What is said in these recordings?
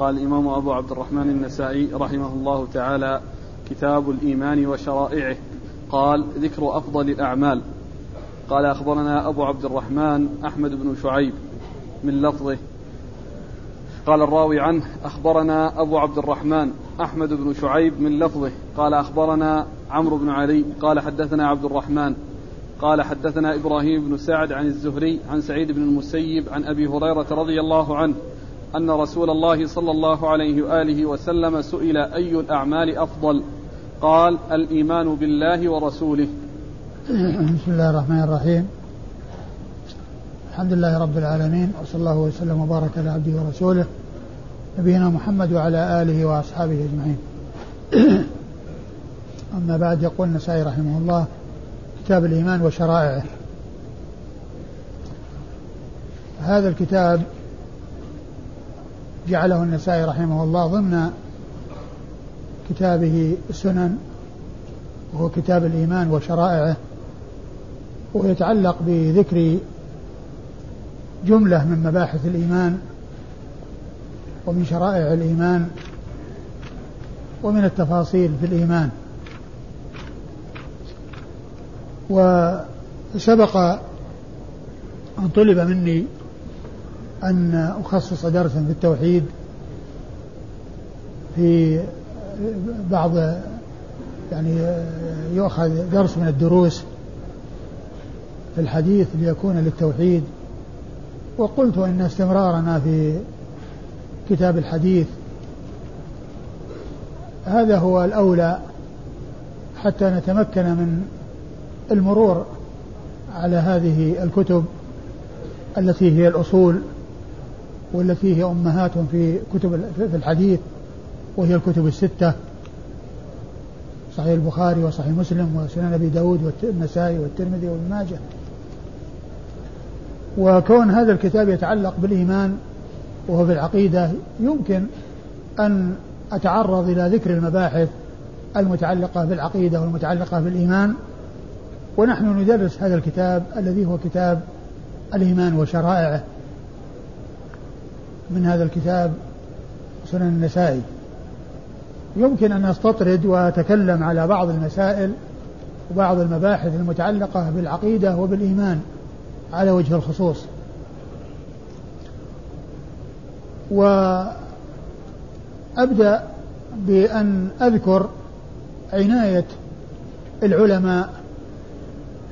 قال الإمام أبو عبد الرحمن النسائي رحمه الله تعالى كتاب الإيمان وشرائعه. قال ذكر أفضل الأعمال. قال أخبرنا أبو عبد الرحمن أحمد بن شعيب من لفظه. قال الراوي عنه أخبرنا أبو عبد الرحمن أحمد بن شعيب من لفظه. قال أخبرنا عمرو بن علي. قال حدثنا عبد الرحمن. قال حدثنا إبراهيم بن سعد عن الزهري عن سعيد بن المسيب عن أبي هريرة رضي الله عنه. أن رسول الله صلى الله عليه وآله وسلم سئل أي الأعمال أفضل؟ قال الإيمان بالله ورسوله. بسم الله الرحمن الرحيم. الحمد لله رب العالمين وصلى الله وسلم وبارك على عبده ورسوله نبينا محمد وعلى آله وأصحابه أجمعين. أما بعد يقول النسائي رحمه الله كتاب الإيمان وشرائعه. هذا الكتاب جعله النسائي رحمه الله ضمن كتابه السنن وهو كتاب الإيمان وشرائعه ويتعلق بذكر جملة من مباحث الإيمان ومن شرائع الإيمان ومن التفاصيل في الإيمان. وسبق أن طلب مني أن أخصص درسا في التوحيد في بعض يعني يؤخذ درس من الدروس في الحديث ليكون للتوحيد. وقلت إن استمرارنا في كتاب الحديث هذا هو الأولى حتى نتمكن من المرور على هذه الكتب التي هي الأصول. والتي هي أمهات في كتب في الحديث وهي الكتب الستة. صحيح البخاري وصحيح مسلم وسنن أبي داود والنسائي والترمذي وابن ماجه. وكون هذا الكتاب يتعلق بالإيمان وهو في العقيدة يمكن أن أتعرض إلى ذكر المباحث المتعلقة بالعقيدة والمتعلقة بالإيمان. ونحن ندرس هذا الكتاب الذي هو كتاب الإيمان وشرائعه. من هذا الكتاب سنن النسائي. يمكن أن أستطرد وأتكلم على بعض المسائل وبعض المباحث المتعلقة بالعقيدة وبالإيمان على وجه الخصوص. وأبدأ بأن أذكر عناية العلماء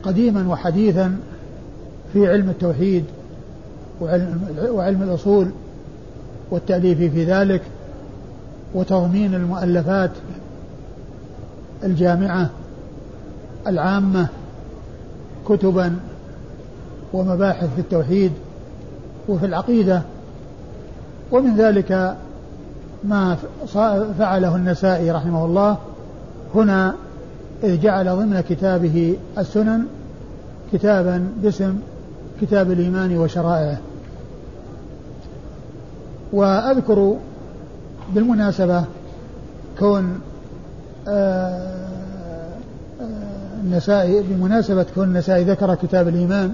قديما وحديثا في علم التوحيد وعلم, وعلم الأصول والتأليف في ذلك وتضمين المؤلفات الجامعة العامة كتبا ومباحث في التوحيد وفي العقيدة. ومن ذلك ما فعله النسائي رحمه الله. هنا إذ جعل ضمن كتابه السنن كتابا باسم كتاب الإيمان وشرائعه. وأذكر بالمناسبة كون آه، آه، النسائي بمناسبة كون النسائي ذكر كتاب الإيمان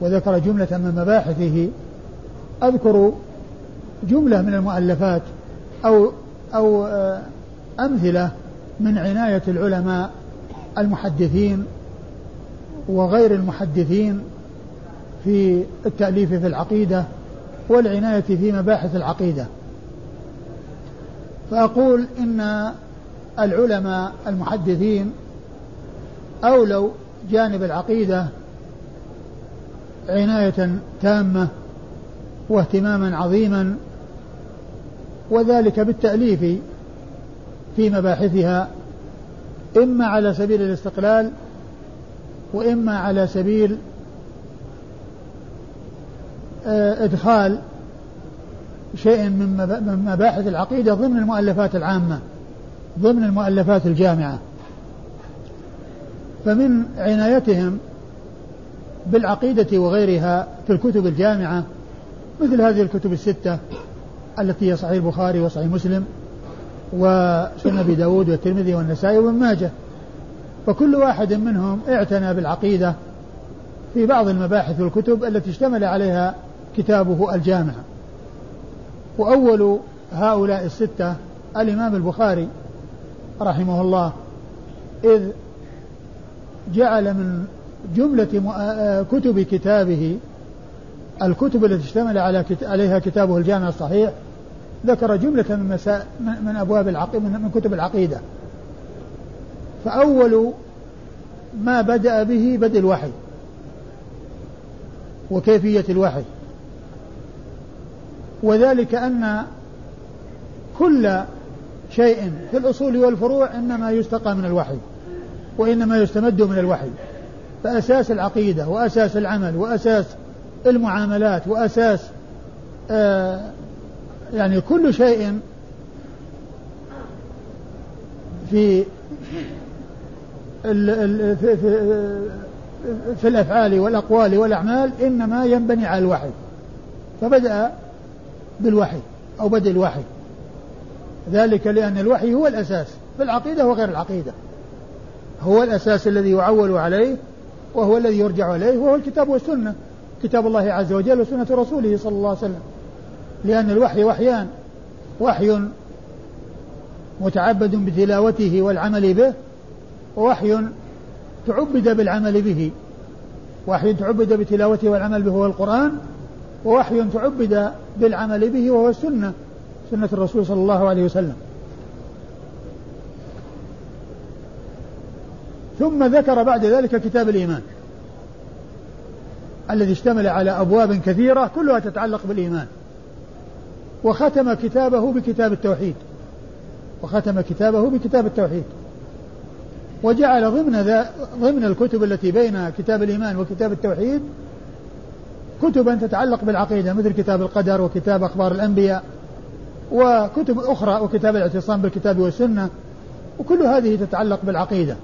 وذكر جملة من مباحثه أذكر جملة من المؤلفات أو أو آه، أمثلة من عناية العلماء المحدثين وغير المحدثين في التأليف في العقيدة والعناية في مباحث العقيدة. فأقول إن العلماء المحدثين أولوا جانب العقيدة عناية تامة واهتماما عظيما وذلك بالتأليف في مباحثها إما على سبيل الاستقلال وإما على سبيل إدخال شيء من مباحث العقيدة ضمن المؤلفات العامة ضمن المؤلفات الجامعة. فمن عنايتهم بالعقيدة وغيرها في الكتب الجامعة مثل هذه الكتب الستة التي هي صحيح البخاري وصحيح مسلم وسنن أبي داود والترمذي والنسائي وابن ماجه. فكل واحد منهم اعتنى بالعقيدة في بعض المباحث والكتب التي اشتمل عليها كتابه الجامع. وأول هؤلاء الستة الإمام البخاري رحمه الله إذ جعل من جملة كتب كتابه الكتب التي اشتمل على عليها كتابه الجامع الصحيح ذكر جملة من مساء من أبواب العقيدة من كتب العقيدة. فأول ما بدأ به بدء الوحي وكيفية الوحي. وذلك أن كل شيء في الأصول والفروع إنما يستقى من الوحي وإنما يستمد من الوحي. فأساس العقيدة وأساس العمل وأساس المعاملات وأساس آه يعني كل شيء في في, في, في الأفعال والأقوال والأعمال إنما ينبني على الوحي. فبدأ بالوحي أو بدء الوحي. ذلك لأن الوحي هو الأساس في العقيدة وغير العقيدة. هو الأساس الذي يعول عليه وهو الذي يرجع إليه وهو الكتاب والسنة. كتاب الله عز وجل وسنة رسوله صلى الله عليه وسلم. لأن الوحي وحيان. وحي متعبد بتلاوته والعمل به ووحي تعبد بالعمل به. وحي تعبد بتلاوته والعمل به هو القرآن. ووحي تعبد بالعمل به وهو السنة سنة الرسول صلى الله عليه وسلم. ثم ذكر بعد ذلك كتاب الإيمان الذي اشتمل على أبواب كثيرة كلها تتعلق بالإيمان. وختم كتابه بكتاب التوحيد وختم كتابه بكتاب التوحيد. وجعل ضمن ضمن الكتب التي بين كتاب الإيمان وكتاب التوحيد كتبا تتعلق بالعقيدة مثل كتاب القدر وكتاب أخبار الأنبياء وكتب أخرى وكتاب الاعتصام بالكتاب والسنة وكل هذه تتعلق بالعقيدة.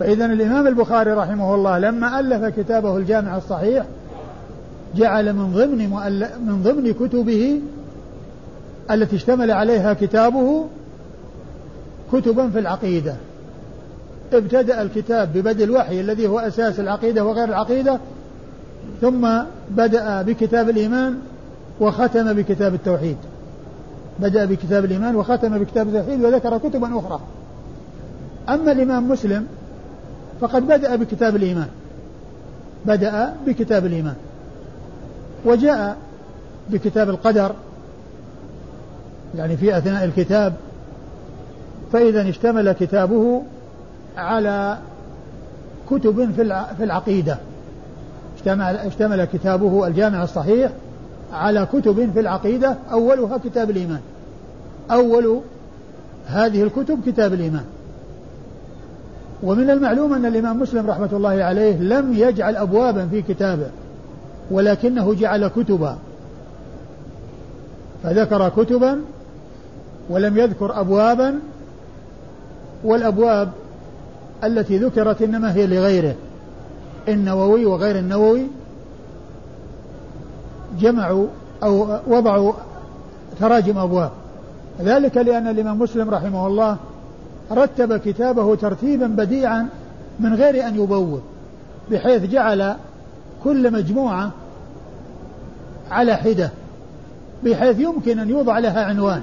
فإذا الإمام البخاري رحمه الله لما ألف كتابه الجامع الصحيح جعل من ضمن من ضمن كتبه التي اشتمل عليها كتابه كتبا في العقيدة. ابتدأ الكتاب ببدء الوحي الذي هو أساس العقيدة وغير العقيدة ثم بدأ بكتاب الإيمان وختم بكتاب التوحيد. بدأ بكتاب الإيمان وختم بكتاب التوحيد وذكر كتبا أخرى. أما الإمام مسلم فقد بدأ بكتاب الإيمان. بدأ بكتاب الإيمان. وجاء بكتاب القدر يعني في أثناء الكتاب فإذا اشتمل كتابه على كتب في العقيدة. اشتمل, اشتمل كتابه الجامع الصحيح على كتب في العقيدة أولها كتاب الإيمان. أول هذه الكتب كتاب الإيمان. ومن المعلوم أن الإمام مسلم رحمة الله عليه لم يجعل أبوابا في كتابه ولكنه جعل كتبا. فذكر كتبا ولم يذكر أبوابا والأبواب التي ذكرت إنما هي لغيره. النووي وغير النووي جمعوا أو وضعوا تراجم أبواب. ذلك لأن الإمام مسلم رحمه الله رتب كتابه ترتيبا بديعا من غير أن يبوب بحيث جعل كل مجموعة على حدة بحيث يمكن أن يوضع لها عنوان.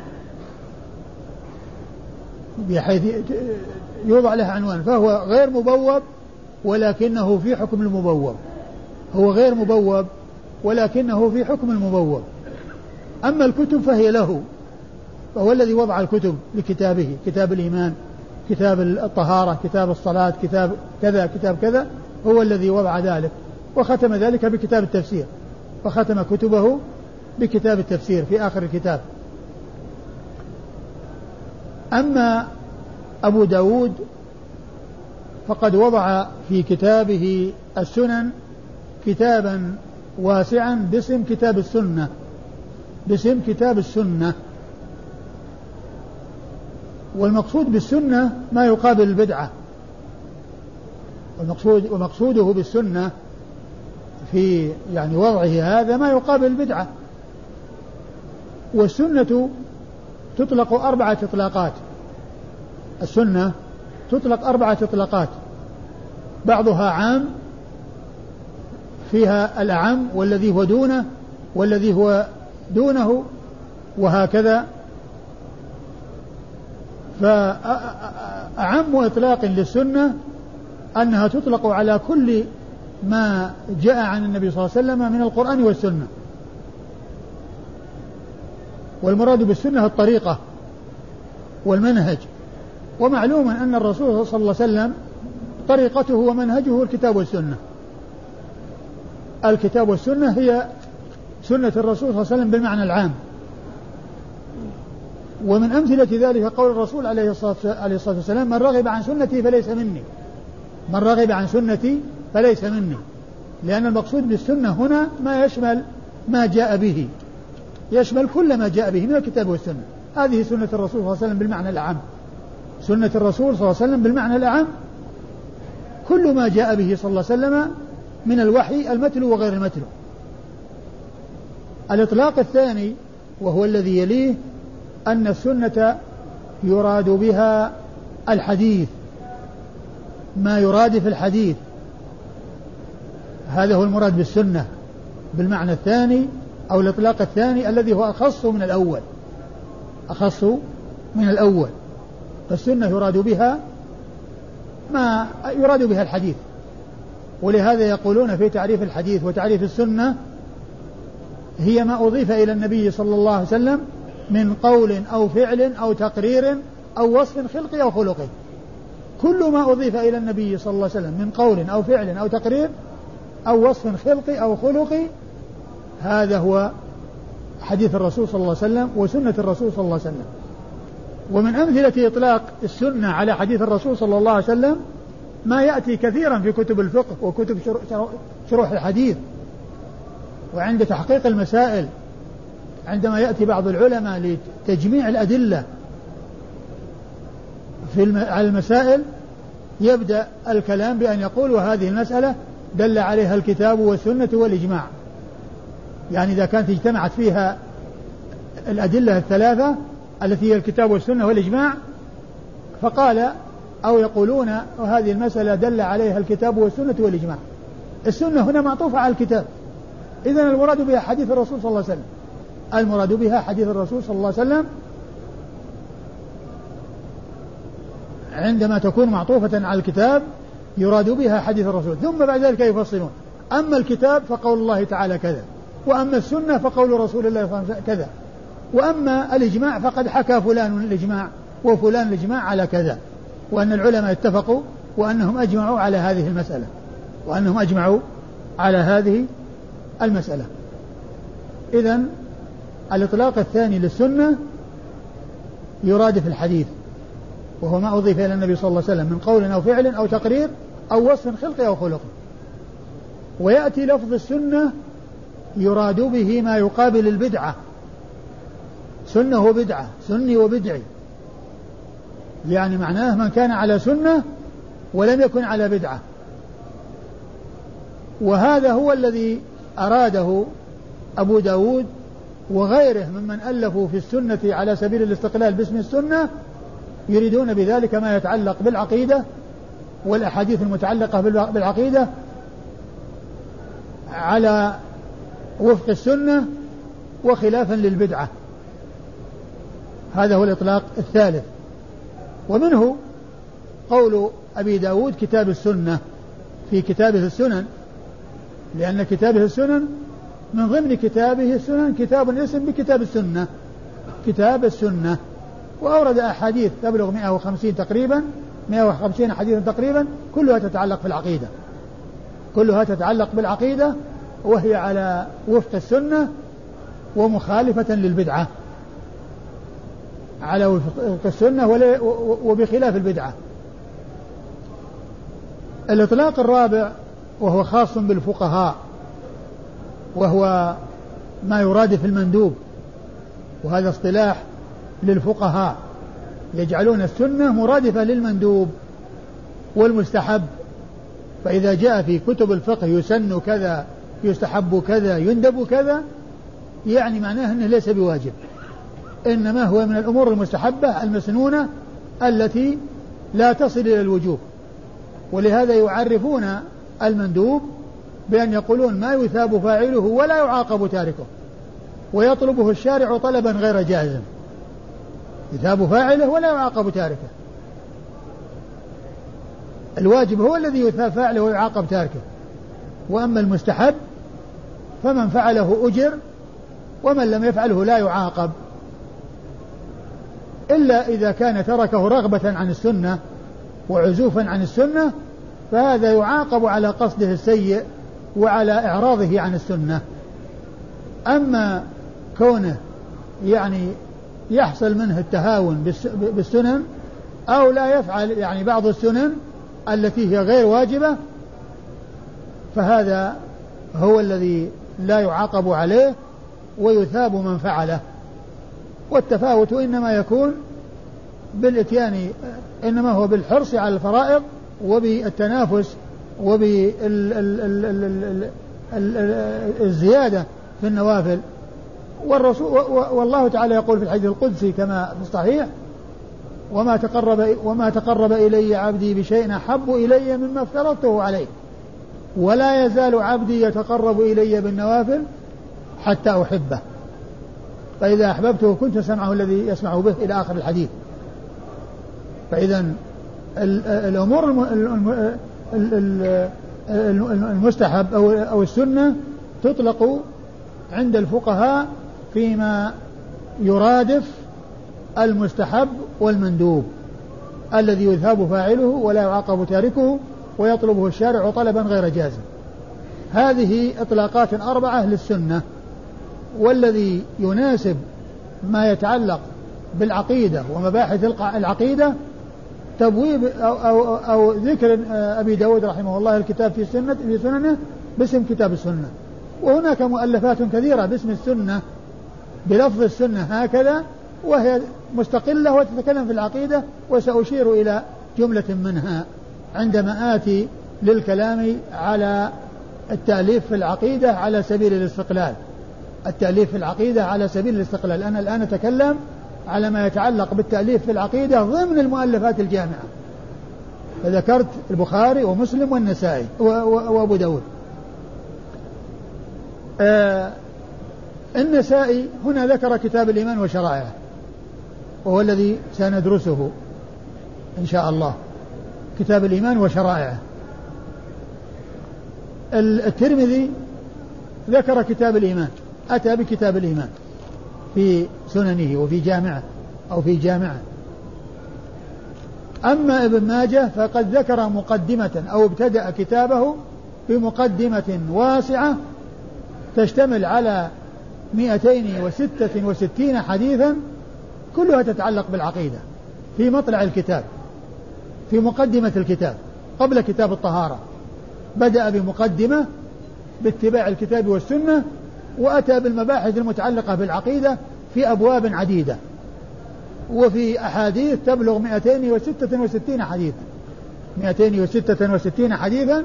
بحيث يوضع لها عنوان فهو غير مبوب ولكنه في حكم المبوب. هو غير مبوب ولكنه في حكم المبوب. أما الكتب فهي له فهو الذي وضع الكتب لكتابه كتاب الإيمان كتاب الطهارة كتاب الصلاة كتاب كذا كتاب كذا هو الذي وضع ذلك. وختم ذلك بكتاب التفسير. وختم كتبه بكتاب التفسير في آخر الكتاب. أما أبو داود فقد وضع في كتابه السنن كتابا واسعا باسم كتاب السنة باسم كتاب السنة. والمقصود بالسنة ما يقابل البدعة. والمقصود ومقصوده بالسنة في يعني وضعه هذا ما يقابل البدعة. والسنة تطلق أربعة إطلاقات. السنة تطلق أربعة إطلاقات بعضها عام فيها الأعم والذي هو دونه والذي هو دونه وهكذا. فأعم إطلاق للسنة أنها تطلق على كل ما جاء عن النبي صلى الله عليه وسلم من القرآن والسنة. والمراد بالسنة الطريقة والمنهج. ومعلوم أن الرسول صلى الله عليه وسلم طريقته ومنهجه الكتاب والسنة. الكتاب والسنة هي سنة الرسول صلى الله عليه وسلم بالمعنى العام. ومن أمثلة ذلك قول الرسول عليه الصلاة والسلام من رغب عن سنتي فليس مني. من رغب عن سنتي فليس مني. لأن المقصود بالسنة هنا ما يشمل ما جاء به. يشمل كل ما جاء به من الكتاب والسنة. هذه سنة الرسول صلى الله عليه وسلم بالمعنى الأعم سنة الرسول صلى الله عليه وسلم بالمعنى الأعم. كل ما جاء به صلى الله عليه وسلم من الوحي المتلو وغير المتلو. الإطلاق الثاني وهو الذي يليه أن السنة يراد بها الحديث. ما يراد في الحديث. هذا هو المراد بالسنة. بالمعنى الثاني أو الإطلاق الثاني الذي هو أخص من الأول. أخص من الأول. فالسنة يراد بها ما يراد بها الحديث. ولهذا يقولون في تعريف الحديث وتعريف السنة هي ما أضيف إلى النبي صلى الله عليه وسلم من قول أو فعل أو تقرير أو وصف خلقي أو خلقي كل ما أضيف إلى النبي صلى الله عليه وسلم من قول أو فعل أو تقرير أو وصف خلقي أو خلقي هذا هو حديث الرسول صلى الله عليه وسلم وسنة الرسول صلى الله عليه وسلم. ومن أمثلة إطلاق السنة على حديث الرسول صلى الله عليه وسلم ما يأتي كثيرا في كتب الفقه وكتب شروح الحديث. وعند تحقيق المسائل عندما يأتي بعض العلماء لتجميع الأدلة في على المسائل يبدأ الكلام بأن يقول وهذه المسألة دل عليها الكتاب والسنة والإجماع. يعني إذا كانت اجتمعت فيها الأدلة الثلاثة التي هي الكتاب والسنة والإجماع فقال أو يقولون وهذه المسألة دل عليها الكتاب والسنة والإجماع. السنة هنا معطوفة على الكتاب. إذا المراد بها حديث الرسول صلى الله عليه وسلم. المراد بها حديث الرسول صلى الله عليه وسلم عندما تكون معطوفة على الكتاب يراد بها حديث الرسول. ثم بعد ذلك يفصلون. أما الكتاب فقول الله تعالى كذا وأما السنة فقول رسول الله صلى الله عليه وسلم كذا. وأما الإجماع فقد حكى فلان الإجماع وفلان الإجماع على كذا وأن العلماء اتفقوا وأنهم أجمعوا على هذه المسألة وأنهم أجمعوا على هذه المسألة. إذا الإطلاق الثاني للسنة يراد في الحديث وهو ما أضيف إلى النبي صلى الله عليه وسلم من قول أو فعل أو تقرير أو وصف خلقي أو خلق ويأتي لفظ السنة يراد به ما يقابل البدعة. سنة وبدعة سني وبدعي. يعني معناه من كان على سنة ولم يكن على بدعة. وهذا هو الذي أراده أبو داود وغيره ممن ألفوا في السنة على سبيل الاستقلال باسم السنة يريدون بذلك ما يتعلق بالعقيدة والأحاديث المتعلقة بالعقيدة على وفق السنة وخلافا للبدعة. هذا هو الإطلاق الثالث. ومنه قول أبي داود كتاب السنة. في كتابه السنن لأن كتابه السنن من ضمن كتابه السنن كتاب اسم بكتاب السنة. كتاب السنة. وأورد أحاديث تبلغ 150 تقريبا 150 حديثا تقريبا كلها تتعلق بالعقيدة. كلها تتعلق بالعقيدة وهي على وفق السنة ومخالفة للبدعة. على وفق السنة وبخلاف البدعة. الإطلاق الرابع وهو خاص بالفقهاء وهو ما يراد في المندوب وهذا اصطلاح للفقهاء. يجعلون السنة مرادفة للمندوب والمستحب. فإذا جاء في كتب الفقه يسن كذا يستحب كذا يندب كذا يعني معناه أنه ليس بواجب. إنما هو من الأمور المستحبة المسنونة التي لا تصل إلى الوجوب ولهذا يعرفون المندوب بأن يقولون ما يثاب فاعله ولا يعاقب تاركه ويطلبه الشارع طلبا غير جازم يثاب فاعله ولا يعاقب تاركه. الواجب هو الذي يثاب فاعله ويعاقب تاركه. وأما المستحب فمن فعله أجر ومن لم يفعله لا يعاقب. إلا إذا كان تركه رغبة عن السنة وعزوفا عن السنة فهذا يعاقب على قصده السيء وعلى إعراضه عن السنة. أما كونه يعني يحصل منه التهاون بالسنن أو لا يفعل يعني بعض السنن التي هي غير واجبة فهذا هو الذي لا يعاقب عليه ويثاب من فعله. والتفاوت إنما يكون بالإتيان إنما هو بالحرص على الفرائض وبالتنافس وبالزيادة في النوافل. والرسول والله تعالى يقول في الحديث القدسي كما في الصحيح وما تقرب وما تقرب إلي عبدي بشيء أحب إلي مما افترضته عليه. ولا يزال عبدي يتقرب إلي بالنوافل حتى أحبه. فإذا أحببته كنت سمعه الذي يسمع به إلى آخر الحديث. فإذا الأمور المستحب أو السنة تطلق عند الفقهاء فيما يرادف المستحب والمندوب الذي يذهب فاعله ولا يعاقب تاركه ويطلبه الشارع طلبا غير جازم. هذه إطلاقات أربعة للسنة. والذي يناسب ما يتعلق بالعقيدة ومباحث العقيدة تبويب أو, أو, أو ذكر أبي داود رحمه الله الكتاب في سنة في سننه باسم كتاب السنة. وهناك مؤلفات كثيرة باسم السنة بلفظ السنة هكذا وهي مستقلة وتتكلم في العقيدة وسأشير إلى جملة منها. عندما آتي للكلام على التأليف في العقيدة على سبيل الاستقلال. التأليف في العقيدة على سبيل الاستقلال. أنا الآن أتكلم على ما يتعلق بالتأليف في العقيدة ضمن المؤلفات الجامعة. فذكرت البخاري ومسلم والنسائي وأبو داود. آه النسائي هنا ذكر كتاب الإيمان وشرائعه وهو الذي سندرسه إن شاء الله. كتاب الإيمان وشرائعه. الترمذي ذكر كتاب الإيمان. أتى بكتاب الإيمان في سننه وفي جامعه أو في جامعة. أما ابن ماجه فقد ذكر مقدمة أو ابتدأ كتابه بمقدمة واسعة تشتمل على 266 حديثا كلها تتعلق بالعقيدة في مطلع الكتاب في مقدمة الكتاب قبل كتاب الطهارة. بدأ بمقدمة باتباع الكتاب والسنة وأتى بالمباحث المتعلقة بالعقيدة في أبواب عديدة وفي أحاديث تبلغ 266 حديثا. 266 حديثا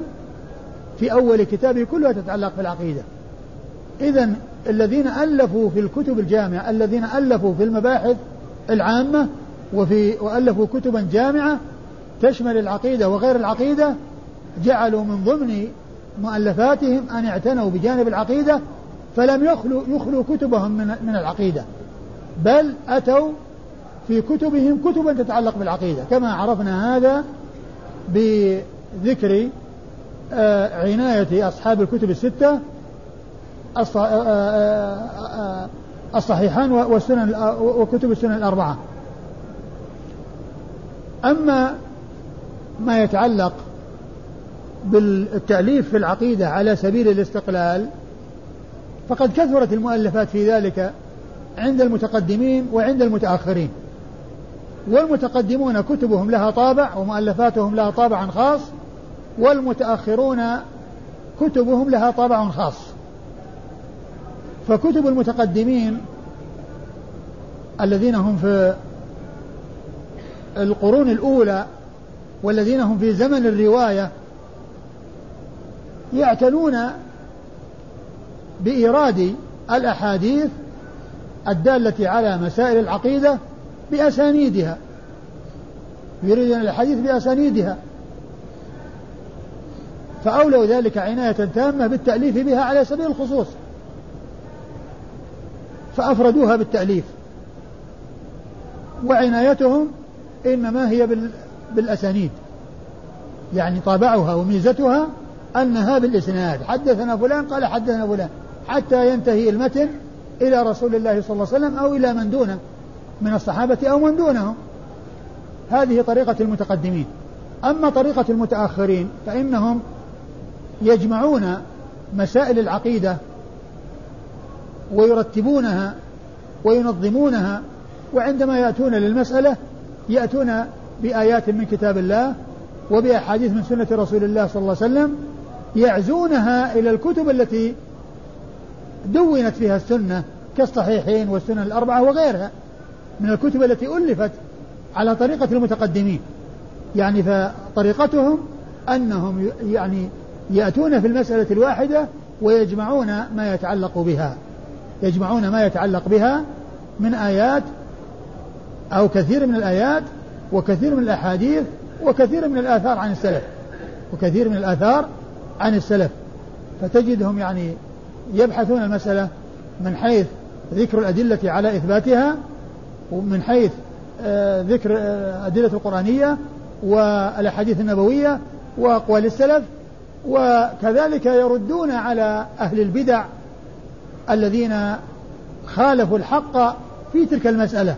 في أول كتابه كلها تتعلق بالعقيدة. إذا الذين ألفوا في الكتب الجامعة الذين ألفوا في المباحث العامة وفي وألفوا كتبا جامعة تشمل العقيدة وغير العقيدة جعلوا من ضمن مؤلفاتهم أن اعتنوا بجانب العقيدة فلم يخلوا يخلوا كتبهم من من العقيدة بل أتوا في كتبهم كتبا تتعلق بالعقيدة كما عرفنا هذا بذكر آه، عناية أصحاب الكتب الستة آه، آه، الصحيحان والسنن وكتب السنن الأربعة. أما ما يتعلق بالتأليف في العقيدة على سبيل الاستقلال فقد كثرت المؤلفات في ذلك عند المتقدمين وعند المتأخرين. والمتقدمون كتبهم لها طابع ومؤلفاتهم لها طابع خاص والمتأخرون كتبهم لها طابع خاص. فكتب المتقدمين الذين هم في القرون الأولى والذين هم في زمن الرواية يعتنون بإيراد الأحاديث الدالة على مسائل العقيدة بأسانيدها. يريدون الحديث بأسانيدها. فأولوا ذلك عناية تامة بالتأليف بها على سبيل الخصوص. فأفردوها بالتأليف. وعنايتهم إنما هي بالأسانيد. يعني طابعها وميزتها أنها بالإسناد. حدثنا فلان قال حدثنا فلان. حتى ينتهي المتن إلى رسول الله صلى الله عليه وسلم أو إلى من دونه من الصحابة أو من دونهم. هذه طريقة المتقدمين. أما طريقة المتأخرين فإنهم يجمعون مسائل العقيدة ويرتبونها وينظمونها وعندما يأتون للمسألة يأتون بآيات من كتاب الله وبأحاديث من سنة رسول الله صلى الله عليه وسلم يعزونها إلى الكتب التي دونت فيها السنة كالصحيحين والسنن الأربعة وغيرها من الكتب التي ألفت على طريقة المتقدمين. يعني فطريقتهم أنهم يعني يأتون في المسألة الواحدة ويجمعون ما يتعلق بها. يجمعون ما يتعلق بها من آيات أو كثير من الآيات وكثير من الأحاديث وكثير من الآثار عن السلف وكثير من الآثار عن السلف. فتجدهم يعني يبحثون المسألة من حيث ذكر الأدلة على إثباتها ومن حيث آه، ذكر آه، القرآنية والأحاديث النبوية وأقوال السلف. وكذلك يردون على أهل البدع الذين خالفوا الحق في تلك المسألة.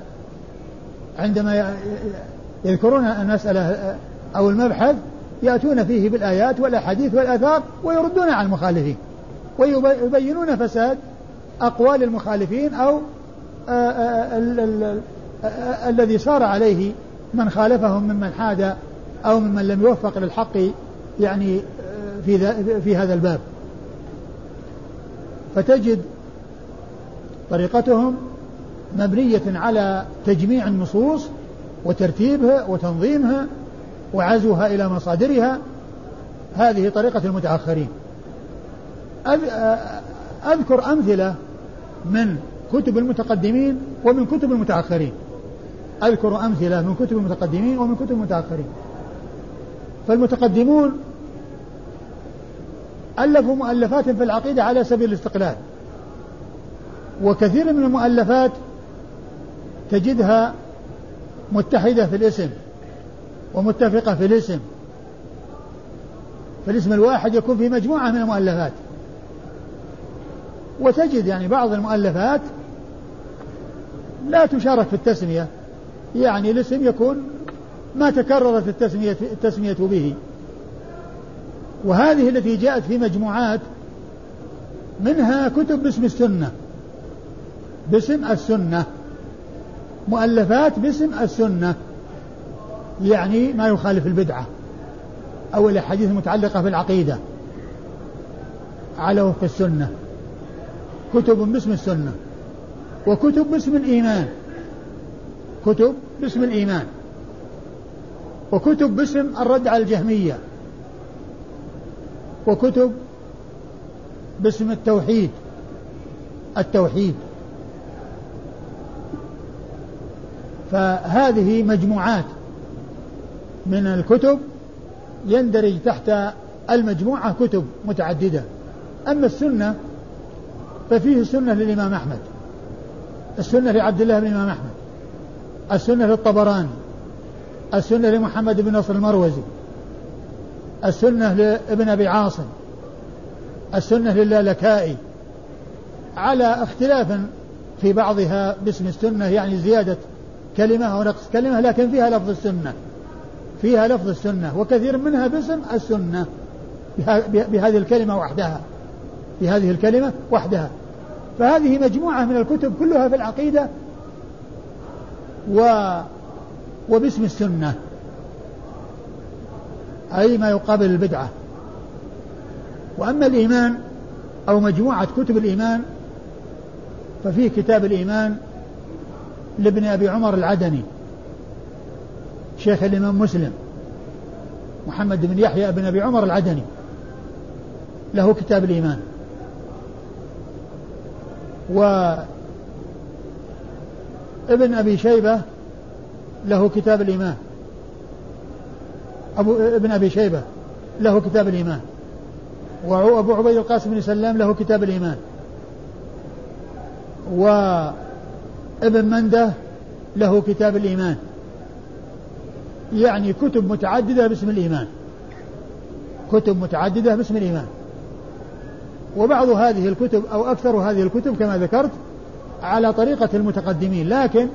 عندما يذكرون المسألة أو المبحث يأتون فيه بالآيات والأحاديث والآثار ويردون على المخالفين. ويبينون فساد أقوال المخالفين أو الذي صار عليه من خالفهم ممن حاد أو ممن لم يوفق للحق يعني في في هذا الباب. فتجد طريقتهم مبنية على تجميع النصوص وترتيبها وتنظيمها وعزوها إلى مصادرها. هذه طريقة المتأخرين. أذكر أمثلة من كتب المتقدمين ومن كتب المتأخرين. أذكر أمثلة من كتب المتقدمين ومن كتب المتأخرين. فالمتقدمون ألفوا مؤلفات في العقيدة على سبيل الاستقلال. وكثير من المؤلفات تجدها متحدة في الاسم ومتفقة في الاسم. فالاسم الواحد يكون في مجموعة من المؤلفات. وتجد يعني بعض المؤلفات لا تشارك في التسمية. يعني الاسم يكون ما تكررت التسمية, التسمية به. وهذه التي جاءت في مجموعات منها كتب باسم السنة. باسم السنة. مؤلفات باسم السنة. يعني ما يخالف البدعة أو الأحاديث المتعلقة بالعقيدة. على وفق السنة. كتب باسم السنة وكتب باسم الإيمان. كتب باسم الإيمان. وكتب باسم الرد على الجهمية. وكتب باسم التوحيد. التوحيد. فهذه مجموعات من الكتب يندرج تحت المجموعة كتب متعددة. أما السنة ففيه السنة للإمام أحمد. السنة لعبد الله بن الإمام أحمد. السنة للطبراني. السنة لمحمد بن نصر المروزي. السنة لابن أبي عاصم. السنة للألكائي. على اختلاف في بعضها باسم السنة يعني زيادة كلمة أو نقص كلمة لكن فيها لفظ السنة. فيها لفظ السنة وكثير منها باسم السنة. بهذه الكلمة وحدها. بهذه الكلمة وحدها. فهذه مجموعة من الكتب كلها في العقيدة و وباسم السنة. أي ما يقابل البدعة. وأما الإيمان أو مجموعة كتب الإيمان ففيه كتاب الإيمان لابن أبي عمر العدني شيخ الإمام مسلم محمد بن يحيى بن أبي عمر العدني له كتاب الإيمان. وابن أبي شيبة له كتاب الإيمان. أبو ابن أبي شيبة له كتاب الإيمان. وأبو عبيد القاسم بن سلام له كتاب الإيمان. وابن مندة له كتاب الإيمان. يعني كتب متعددة باسم الإيمان. كتب متعددة باسم الإيمان. وبعض هذه الكتب أو أكثر هذه الكتب كما ذكرت على طريقة المتقدمين لكن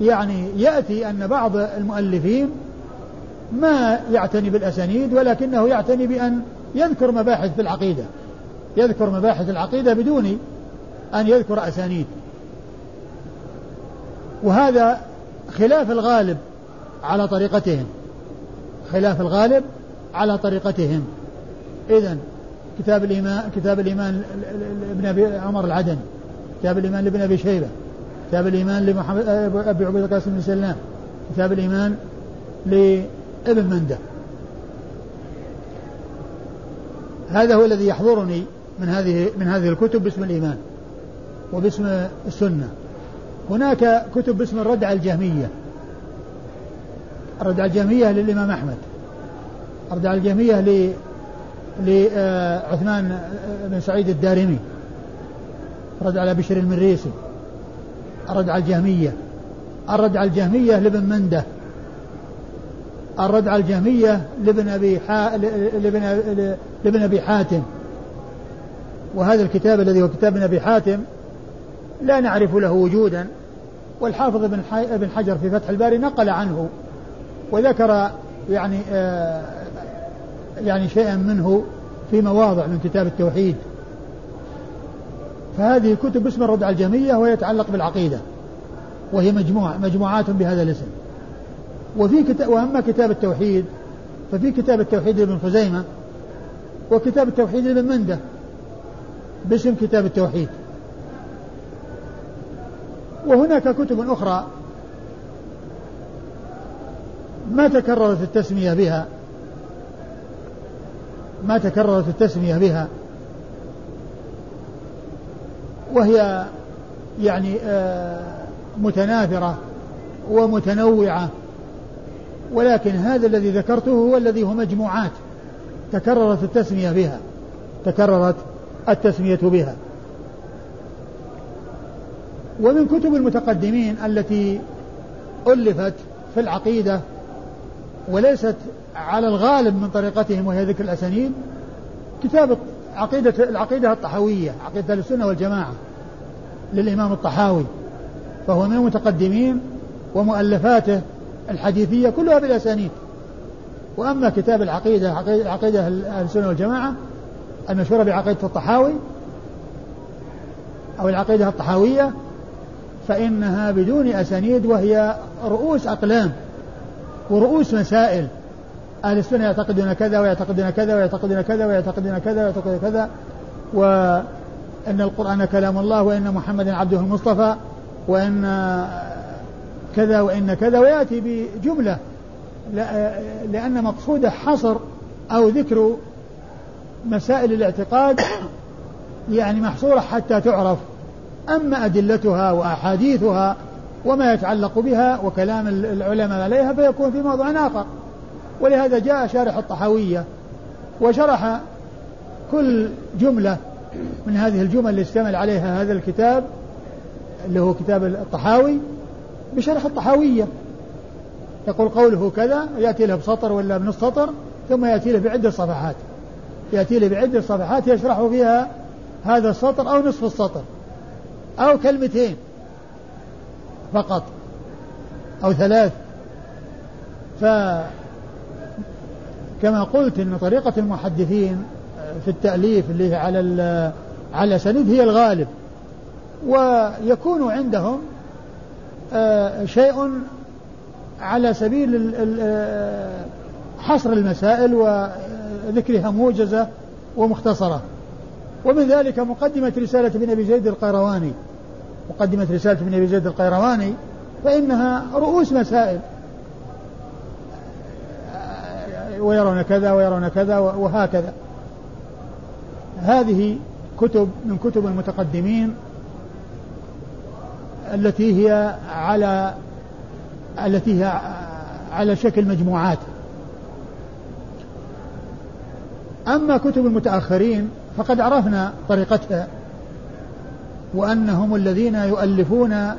يعني يأتي أن بعض المؤلفين ما يعتني بالأسانيد ولكنه يعتني بأن يذكر مباحث في العقيدة. يذكر مباحث العقيدة بدون أن يذكر أسانيد. وهذا خلاف الغالب على طريقتهم. خلاف الغالب على طريقتهم. إذا كتاب الإيمان كتاب الإيمان لابن أبي عمر العدني كتاب الإيمان لابن أبي شيبة كتاب الإيمان لمحمد أبي عبيد القاسم بن سلام كتاب الإيمان لابن منده هذا هو الذي يحضرني من هذه من هذه الكتب باسم الإيمان وباسم السنة. هناك كتب باسم الرد على الجهمية. الرد على الجهمية للإمام أحمد. الرد على الجهمية لعثمان بن سعيد الدارمي. الرد على بشر المريسي. الرد على الجهمية. الرد على الجهمية لابن منده. الرد على الجهمية لابن أبي حا... لابن... لابن أبي حاتم. وهذا الكتاب الذي هو كتاب ابن أبي حاتم لا نعرف له وجودا والحافظ ابن حجر في فتح الباري نقل عنه وذكر يعني آه يعني شيئا منه في مواضع من كتاب التوحيد. فهذه كتب باسم الرد على الجمية وهي يتعلق بالعقيدة وهي مجموعة مجموعات بهذا الاسم. وفي كتاب وأما كتاب التوحيد ففي كتاب التوحيد لابن خزيمة وكتاب التوحيد لابن منده باسم كتاب التوحيد. وهناك كتب أخرى ما تكررت التسمية بها. ما تكررت التسمية بها. وهي يعني آه، متناثرة ومتنوعة. ولكن هذا الذي ذكرته هو الذي هو مجموعات تكررت التسمية بها تكررت التسمية بها. ومن كتب المتقدمين التي ألفت في العقيدة وليست على الغالب من طريقتهم وهي ذكر الأسانيد كتاب عقيدة العقيدة الطحاوية عقيدة السنة والجماعة للإمام الطحاوي فهو من المتقدمين ومؤلفاته الحديثية كلها بالأسانيد. وأما كتاب العقيدة عقيدة السنة والجماعة المشهورة بعقيدة الطحاوي أو العقيدة الطحاوية فإنها بدون أسانيد وهي رؤوس أقلام ورؤوس مسائل أهل السنة يعتقدون كذا ويعتقدون كذا ويعتقدون كذا ويعتقدون كذا ويعتقدون كذا وأن القرآن كلام الله وأن محمدا عبده المصطفى وأن كذا وإن كذا ويأتي بجملة لأن مقصوده حصر أو ذكر مسائل الاعتقاد يعني محصورة حتى تعرف. أما أدلتها وأحاديثها وما يتعلق بها وكلام العلماء عليها فيكون في موضوع آخر. ولهذا جاء شارح الطحاوية وشرح كل جملة من هذه الجمل اللي اشتمل عليها هذا الكتاب اللي هو كتاب الطحاوي بشرح الطحاوية. يقول قوله كذا يأتي له بسطر ولا بنص سطر ثم يأتي له بعدة صفحات. يأتي له بعدة صفحات يشرح فيها هذا السطر أو نصف السطر أو كلمتين فقط أو ثلاث. فكما قلت أن طريقة المحدثين في التأليف اللي على على الأسانيد هي الغالب ويكون عندهم آه، شيء على سبيل آه، حصر المسائل وذكرها موجزة ومختصرة. ومن ذلك مقدمة رسالة ابن أبي زيد القيرواني. مقدمة رسالة ابن أبي زيد القيرواني فإنها رؤوس مسائل. ويرون كذا ويرون كذا وهكذا. هذه كتب من كتب المتقدمين التي هي على التي هي على شكل مجموعات. أما كتب المتأخرين فقد عرفنا طريقتها وأنهم الذين يؤلفون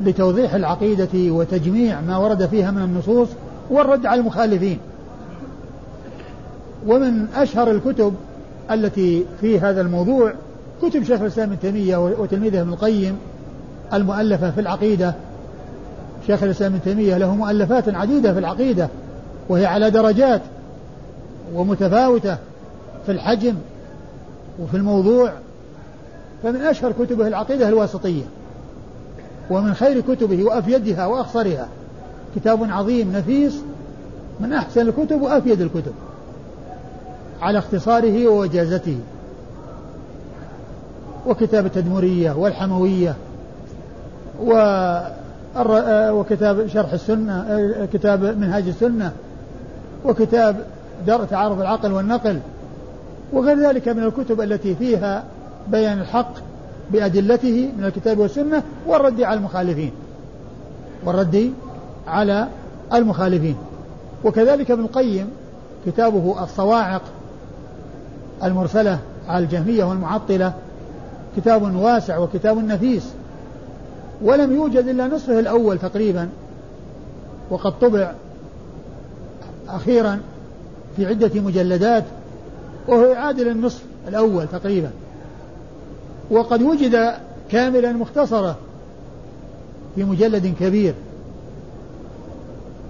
لتوضيح العقيدة وتجميع ما ورد فيها من النصوص والرد على المخالفين ومن أشهر الكتب التي في هذا الموضوع كتب شيخ الإسلام ابن تيمية وتلميذه ابن القيم المؤلفة في العقيدة. شيخ الإسلام ابن تيمية له مؤلفات عديدة في العقيدة وهي على درجات ومتفاوتة في الحجم وفي الموضوع. فمن أشهر كتبه العقيدة الواسطية ومن خير كتبه وأفيدها وأخصرها كتاب عظيم نفيس من أحسن الكتب وأفيد الكتب على اختصاره ووجازته وكتاب التدمرية والحموية وكتاب شرح السنة كتاب منهاج السنة وكتاب درء تعارض العقل والنقل وغير ذلك من الكتب التي فيها بيان الحق بأدلته من الكتاب والسنة والرد على المخالفين. والرد على المخالفين. وكذلك ابن القيم كتابه الصواعق المرسلة على الجهمية والمعطلة كتاب واسع وكتاب نفيس ولم يوجد إلا نصفه الأول تقريبا وقد طبع أخيرا في عدة مجلدات وهو يعادل النصف الأول تقريبا. وقد وجد كاملا مختصرة في مجلد كبير.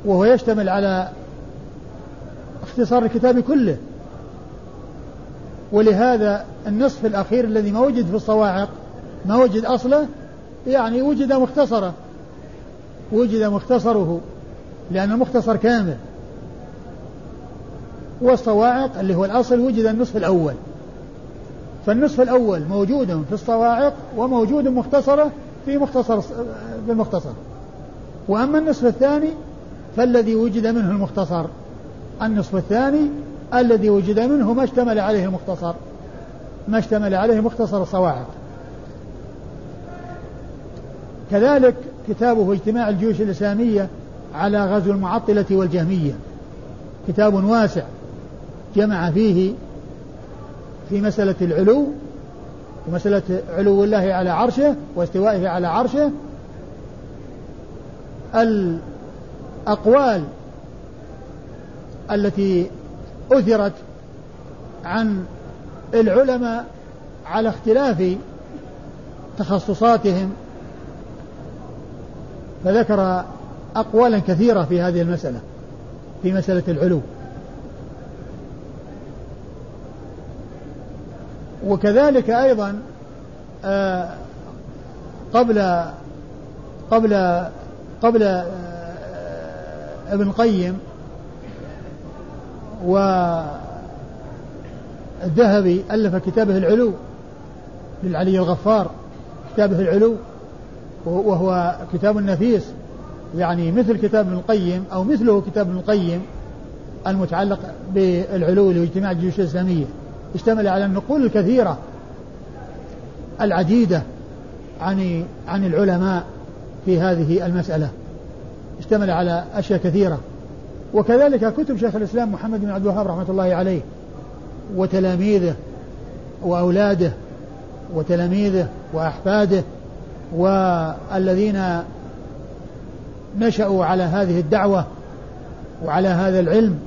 وهو يشتمل على اختصار الكتاب كله. ولهذا النصف الأخير الذي ما وجد في الصواعق ما وجد أصله يعني وجد مختصرة. وجد مختصره لأن المختصر كامل. والصواعق اللي هو الأصل وجد النصف الأول. فالنصف الأول موجود في الصواعق وموجود مختصرة في مختصر في المختصر وأما النصف الثاني فالذي وجد منه المختصر؟ النصف الثاني الذي وجد منه ما اشتمل عليه المختصر. ما اشتمل عليه مختصر الصواعق. كذلك كتابه اجتماع الجيوش الإسلامية على غزو المعطلة والجهمية. كتاب واسع جمع فيه في مسألة العلو ومسألة علو الله على عرشه واستوائه على عرشه. الأقوال التي أثرت عن العلماء على اختلاف تخصصاتهم فذكر أقوالا كثيرة في هذه المسألة في مسألة العلو. وكذلك أيضا آه، قبل قبل قبل آه، ابن القيم والذهبي ألف كتابه العلو للعلي الغفار كتابه العلو وهو كتاب نفيس يعني مثل كتاب ابن القيم أو مثله كتاب ابن القيم المتعلق بالعلو لإجتماع الجيوش الإسلامية. اشتمل على النقول الكثيرة العديدة عن عن العلماء في هذه المسألة. اشتمل على أشياء كثيرة. وكذلك كتب شيخ الإسلام محمد بن عبد الوهاب رحمة الله عليه وتلاميذه وأولاده وتلاميذه وأحفاده والذين نشأوا على هذه الدعوة وعلى هذا العلم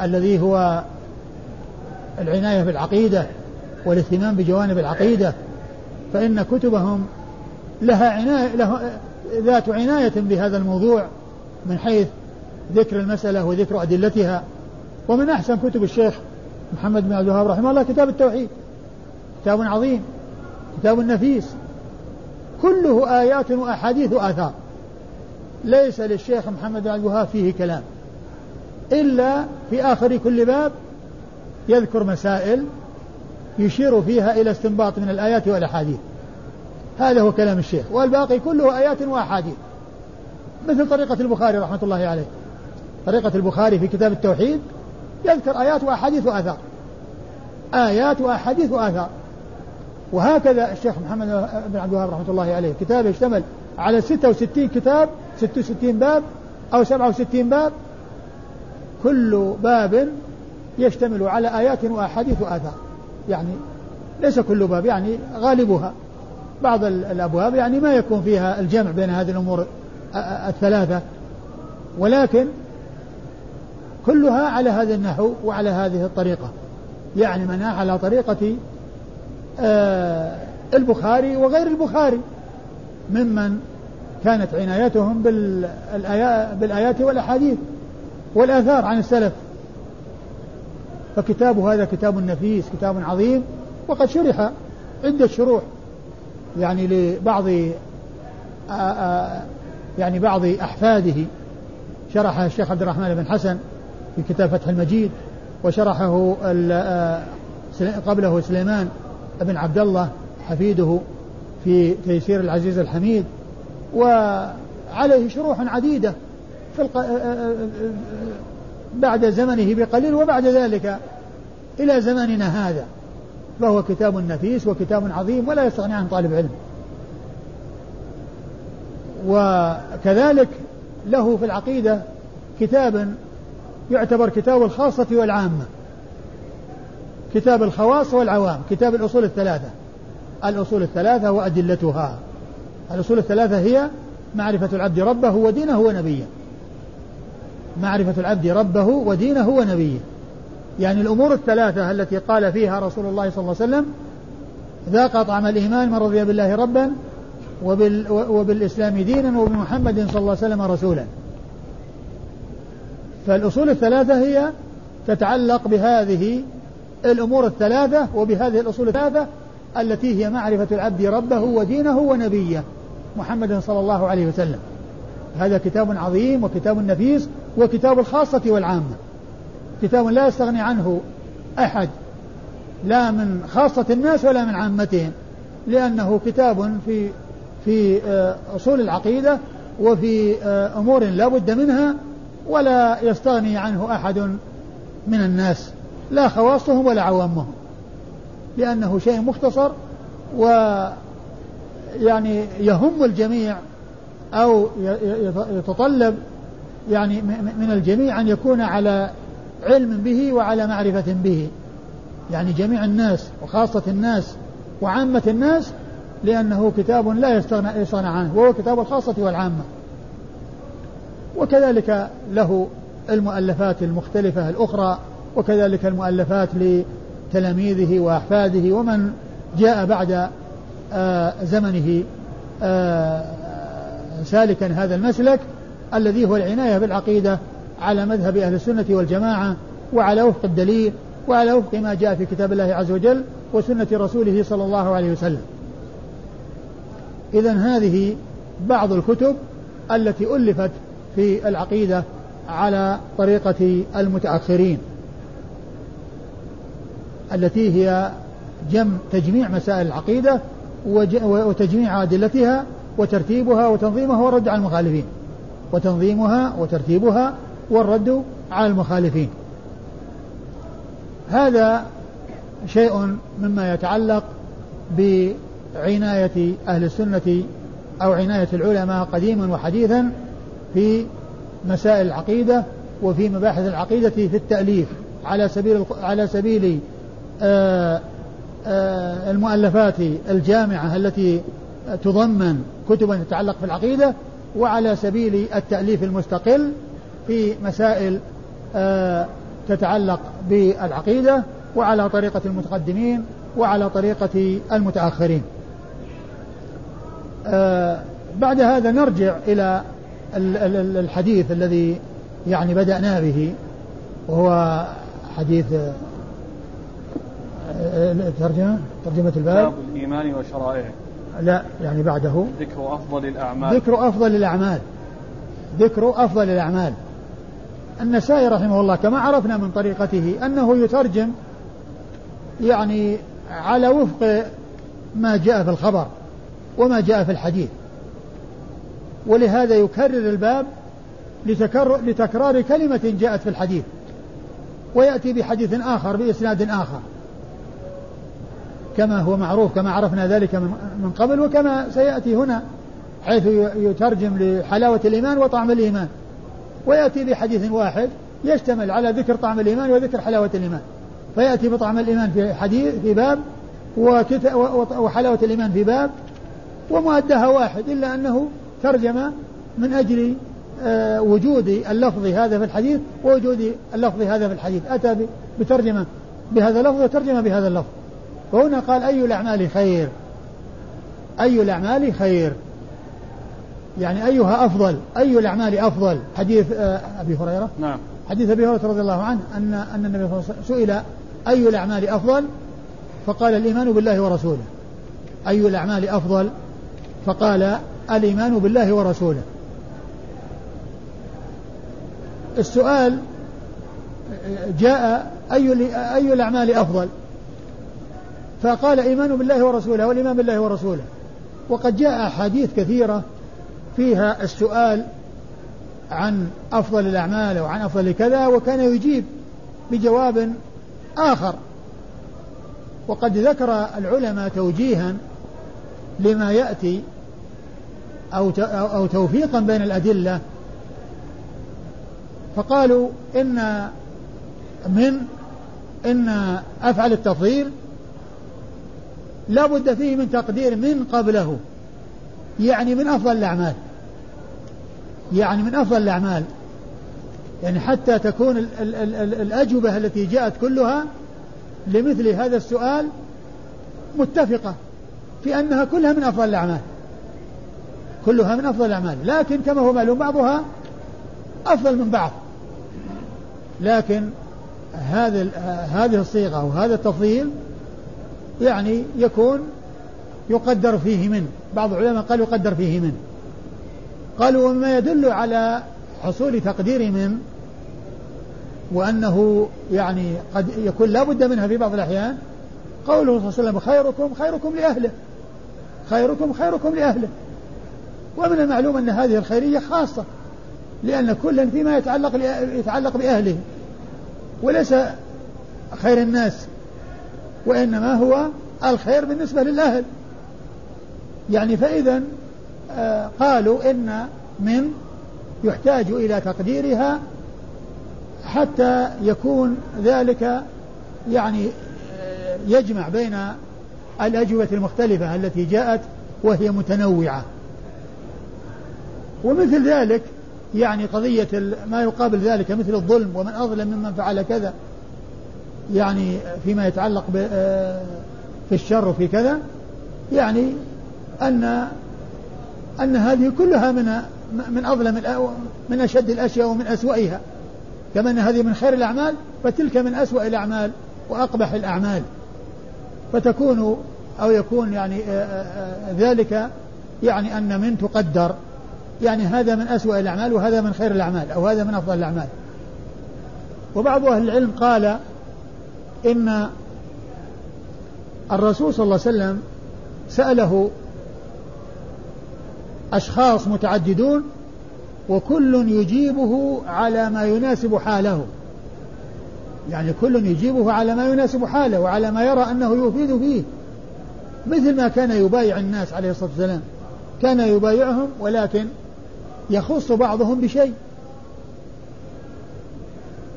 الذي هو العناية بالعقيدة والاهتمام بجوانب العقيدة فإن كتبهم لها عناية له ذات عناية بهذا الموضوع من حيث ذكر المسألة وذكر أدلتها. ومن أحسن كتب الشيخ محمد بن عبد الوهاب رحمه الله كتاب التوحيد. كتاب عظيم. كتاب نفيس. كله آيات وأحاديث وآثار. ليس للشيخ محمد بن عبد الوهاب فيه كلام. إلا في آخر كل باب يذكر مسائل يشير فيها إلى استنباط من الآيات والأحاديث. هذا هو كلام الشيخ. والباقي كله آيات وأحاديث. مثل طريقة البخاري رحمة الله عليه. طريقة البخاري في كتاب التوحيد يذكر آيات وأحاديث وآثار. آيات وأحاديث وآثار. وهكذا الشيخ محمد بن عبد الوهاب رحمة الله عليه. كتابه يشتمل على 66 كتاب 66 باب أو 67 باب. كل باب يشتمل على آيات وأحاديث وآثار. يعني ليس كل باب يعني غالبها. بعض الأبواب يعني ما يكون فيها الجمع بين هذه الأمور الثلاثة. ولكن كلها على هذا النحو وعلى هذه الطريقة. يعني منها على طريقة آه، البخاري وغير البخاري ممن كانت عنايتهم بالآيات والأحاديث والآثار عن السلف. فكتابه هذا كتاب نفيس كتاب عظيم وقد شرح عدة شروح. يعني لبعض يعني بعض أحفاده. شرحها الشيخ عبد الرحمن بن حسن في كتاب فتح المجيد وشرحه قبله سليمان بن عبد الله حفيده في تيسير العزيز الحميد. وعليه شروح عديدة في الق... بعد زمنه بقليل وبعد ذلك إلى زماننا هذا. فهو كتاب نفيس وكتاب عظيم ولا يستغني عنه طالب علم. وكذلك له في العقيدة كتاب يعتبر كتاب الخاصة والعامة كتاب الخواص والعوام كتاب الأصول الثلاثة. الأصول الثلاثة وأدلتها. الأصول الثلاثة هي معرفة العبد ربه ودينه ونبيه. معرفة العبد ربه ودينه ونبيه. يعني الأمور الثلاثة التي قال فيها رسول الله صلى الله عليه وسلم ذاق طعم الإيمان من رضي بالله ربا وبال وبالإسلام دينا وبمحمد صلى الله عليه وسلم رسولا. فالأصول الثلاثة هي تتعلق بهذه الأمور الثلاثة وبهذه الأصول الثلاثة التي هي معرفة العبد ربه ودينه ونبيه محمد صلى الله عليه وسلم. هذا كتاب عظيم وكتاب نفيس وكتاب الخاصة والعامة. كتاب لا يستغني عنه أحد لا من خاصة الناس ولا من عامتهم لأنه كتاب في في آه، أصول العقيدة وفي آه، أمور لا بد منها ولا يستغني عنه أحد من الناس لا خواصهم ولا عوامهم لأنه شيء مختصر و يعني يهم الجميع أو يتطلب يعني من الجميع أن يكون على علم به وعلى معرفة به. يعني جميع الناس وخاصة الناس وعامة الناس لأنه كتاب لا يستغنى عنه وهو كتاب الخاصة والعامة. وكذلك له المؤلفات المختلفة الأخرى وكذلك المؤلفات لتلاميذه وأحفاده ومن جاء بعد آه، زمنه آه، سالكا هذا المسلك الذي هو العناية بالعقيدة على مذهب أهل السنة والجماعة وعلى وفق الدليل وعلى وفق ما جاء في كتاب الله عز وجل وسنة رسوله صلى الله عليه وسلم. إذا هذه بعض الكتب التي ألفت في العقيدة على طريقة المتأخرين التي هي جم تجميع مسائل العقيدة وتجميع أدلتها وترتيبها وتنظيمها والرد على المخالفين وتنظيمها وترتيبها والرد على المخالفين. هذا شيء مما يتعلق بعناية أهل السنة أو عناية العلماء قديما وحديثا في مسائل العقيدة وفي مباحث العقيدة في التأليف على سبيل على سبيل آه، آه، المؤلفات الجامعة التي تضمن كتبا تتعلق في العقيدة وعلى سبيل التأليف المستقل في مسائل آه، تتعلق بالعقيدة وعلى طريقة المتقدمين وعلى طريقة المتأخرين. بعد هذا نرجع إلى الحديث الذي يعني بدأنا به وهو حديث ترجمة؟ ترجمة الباب؟ الإيمان وشرائعه. لا يعني بعده. ذكر أفضل الأعمال. ذكر أفضل الأعمال. ذكر أفضل الأعمال. النسائي رحمه الله كما عرفنا من طريقته أنه يترجم يعني على وفق ما جاء في الخبر وما جاء في الحديث. ولهذا يكرر الباب لتكرر لتكرار كلمة جاءت في الحديث. ويأتي بحديث آخر بإسناد آخر. كما هو معروف كما عرفنا ذلك من قبل وكما سيأتي هنا حيث يترجم لحلاوة الإيمان وطعم الإيمان. ويأتي بحديث واحد يشتمل على ذكر طعم الإيمان وذكر حلاوة الإيمان. فيأتي بطعم الإيمان في حديث في باب وحلاوة الإيمان في باب ومؤداها واحد إلا أنه ترجم من أجل آه، وجود اللفظ هذا في الحديث ووجود اللفظ هذا في الحديث. أتى بترجمة بهذا اللفظ وترجمة بهذا اللفظ. وهنا قال أي الأعمال خير؟ أي الأعمال خير؟ يعني أيها أفضل أي الأعمال أفضل؟ حديث آه، أبي هريرة. نعم. حديث أبي هريرة رضي الله عنه أن أن النبي صلى الله عليه وسلم سئل أي الأعمال أفضل؟ فقال الإيمان بالله ورسوله. أي الأعمال أفضل؟ فقال الإيمان بالله ورسوله. السؤال جاء أي أي الأعمال أفضل؟ فقال إيمان بالله ورسوله والإيمان بالله ورسوله. وقد جاء أحاديث كثيرة فيها السؤال عن أفضل الأعمال أو عن أفضل كذا وكان يجيب بجواب آخر. وقد ذكر العلماء توجيها لما يأتي أو أو توفيقا بين الأدلة. فقالوا إن من إن أفعل التفضيل لا بد فيه من تقدير من قبله. يعني من أفضل الأعمال. يعني من أفضل الأعمال. يعني حتى تكون ال ال ال الأجوبة التي جاءت كلها لمثل هذا السؤال متفقة في أنها كلها من أفضل الأعمال. كلها من أفضل الأعمال. لكن كما هو معلوم بعضها أفضل من بعض. لكن هذا هذه الصيغة وهذا التفضيل يعني يكون يقدر فيه من بعض العلماء قال يقدر فيه من قالوا وما يدل على حصول تقدير من وأنه يعني قد يكون لا بد منها في بعض الأحيان. قوله صلى الله عليه وسلم خيركم خيركم لأهله. خيركم خيركم لأهله. ومن المعلوم أن هذه الخيرية خاصة لأن كلا فيما يتعلق يتعلق بأهله. وليس خير الناس وإنما هو الخير بالنسبة للأهل. يعني فإذا آه، قالوا إن من يحتاج إلى تقديرها حتى يكون ذلك يعني آه، يجمع بين الأجوبة المختلفة التي جاءت وهي متنوعة. ومثل ذلك يعني قضية ما يقابل ذلك مثل الظلم ومن أظلم ممن فعل كذا يعني فيما يتعلق آه، في الشر وفي كذا يعني أن أن هذه كلها من من أظلم من أشد الأشياء ومن أسوأها. كما أن هذه من خير الأعمال فتلك من أسوأ الأعمال وأقبح الأعمال. فتكون أو يكون يعني ذلك يعني أن من تقدر. يعني هذا من أسوأ الأعمال وهذا من خير الأعمال أو هذا من أفضل الأعمال. وبعض أهل العلم قال إن الرسول صلى الله عليه وسلم سأله أشخاص متعددون وكل يجيبه على ما يناسب حاله. يعني كل يجيبه على ما يناسب حاله وعلى ما يرى أنه يفيد فيه. مثل ما كان يبايع الناس عليه الصلاة والسلام. كان يبايعهم ولكن يخص بعضهم بشيء.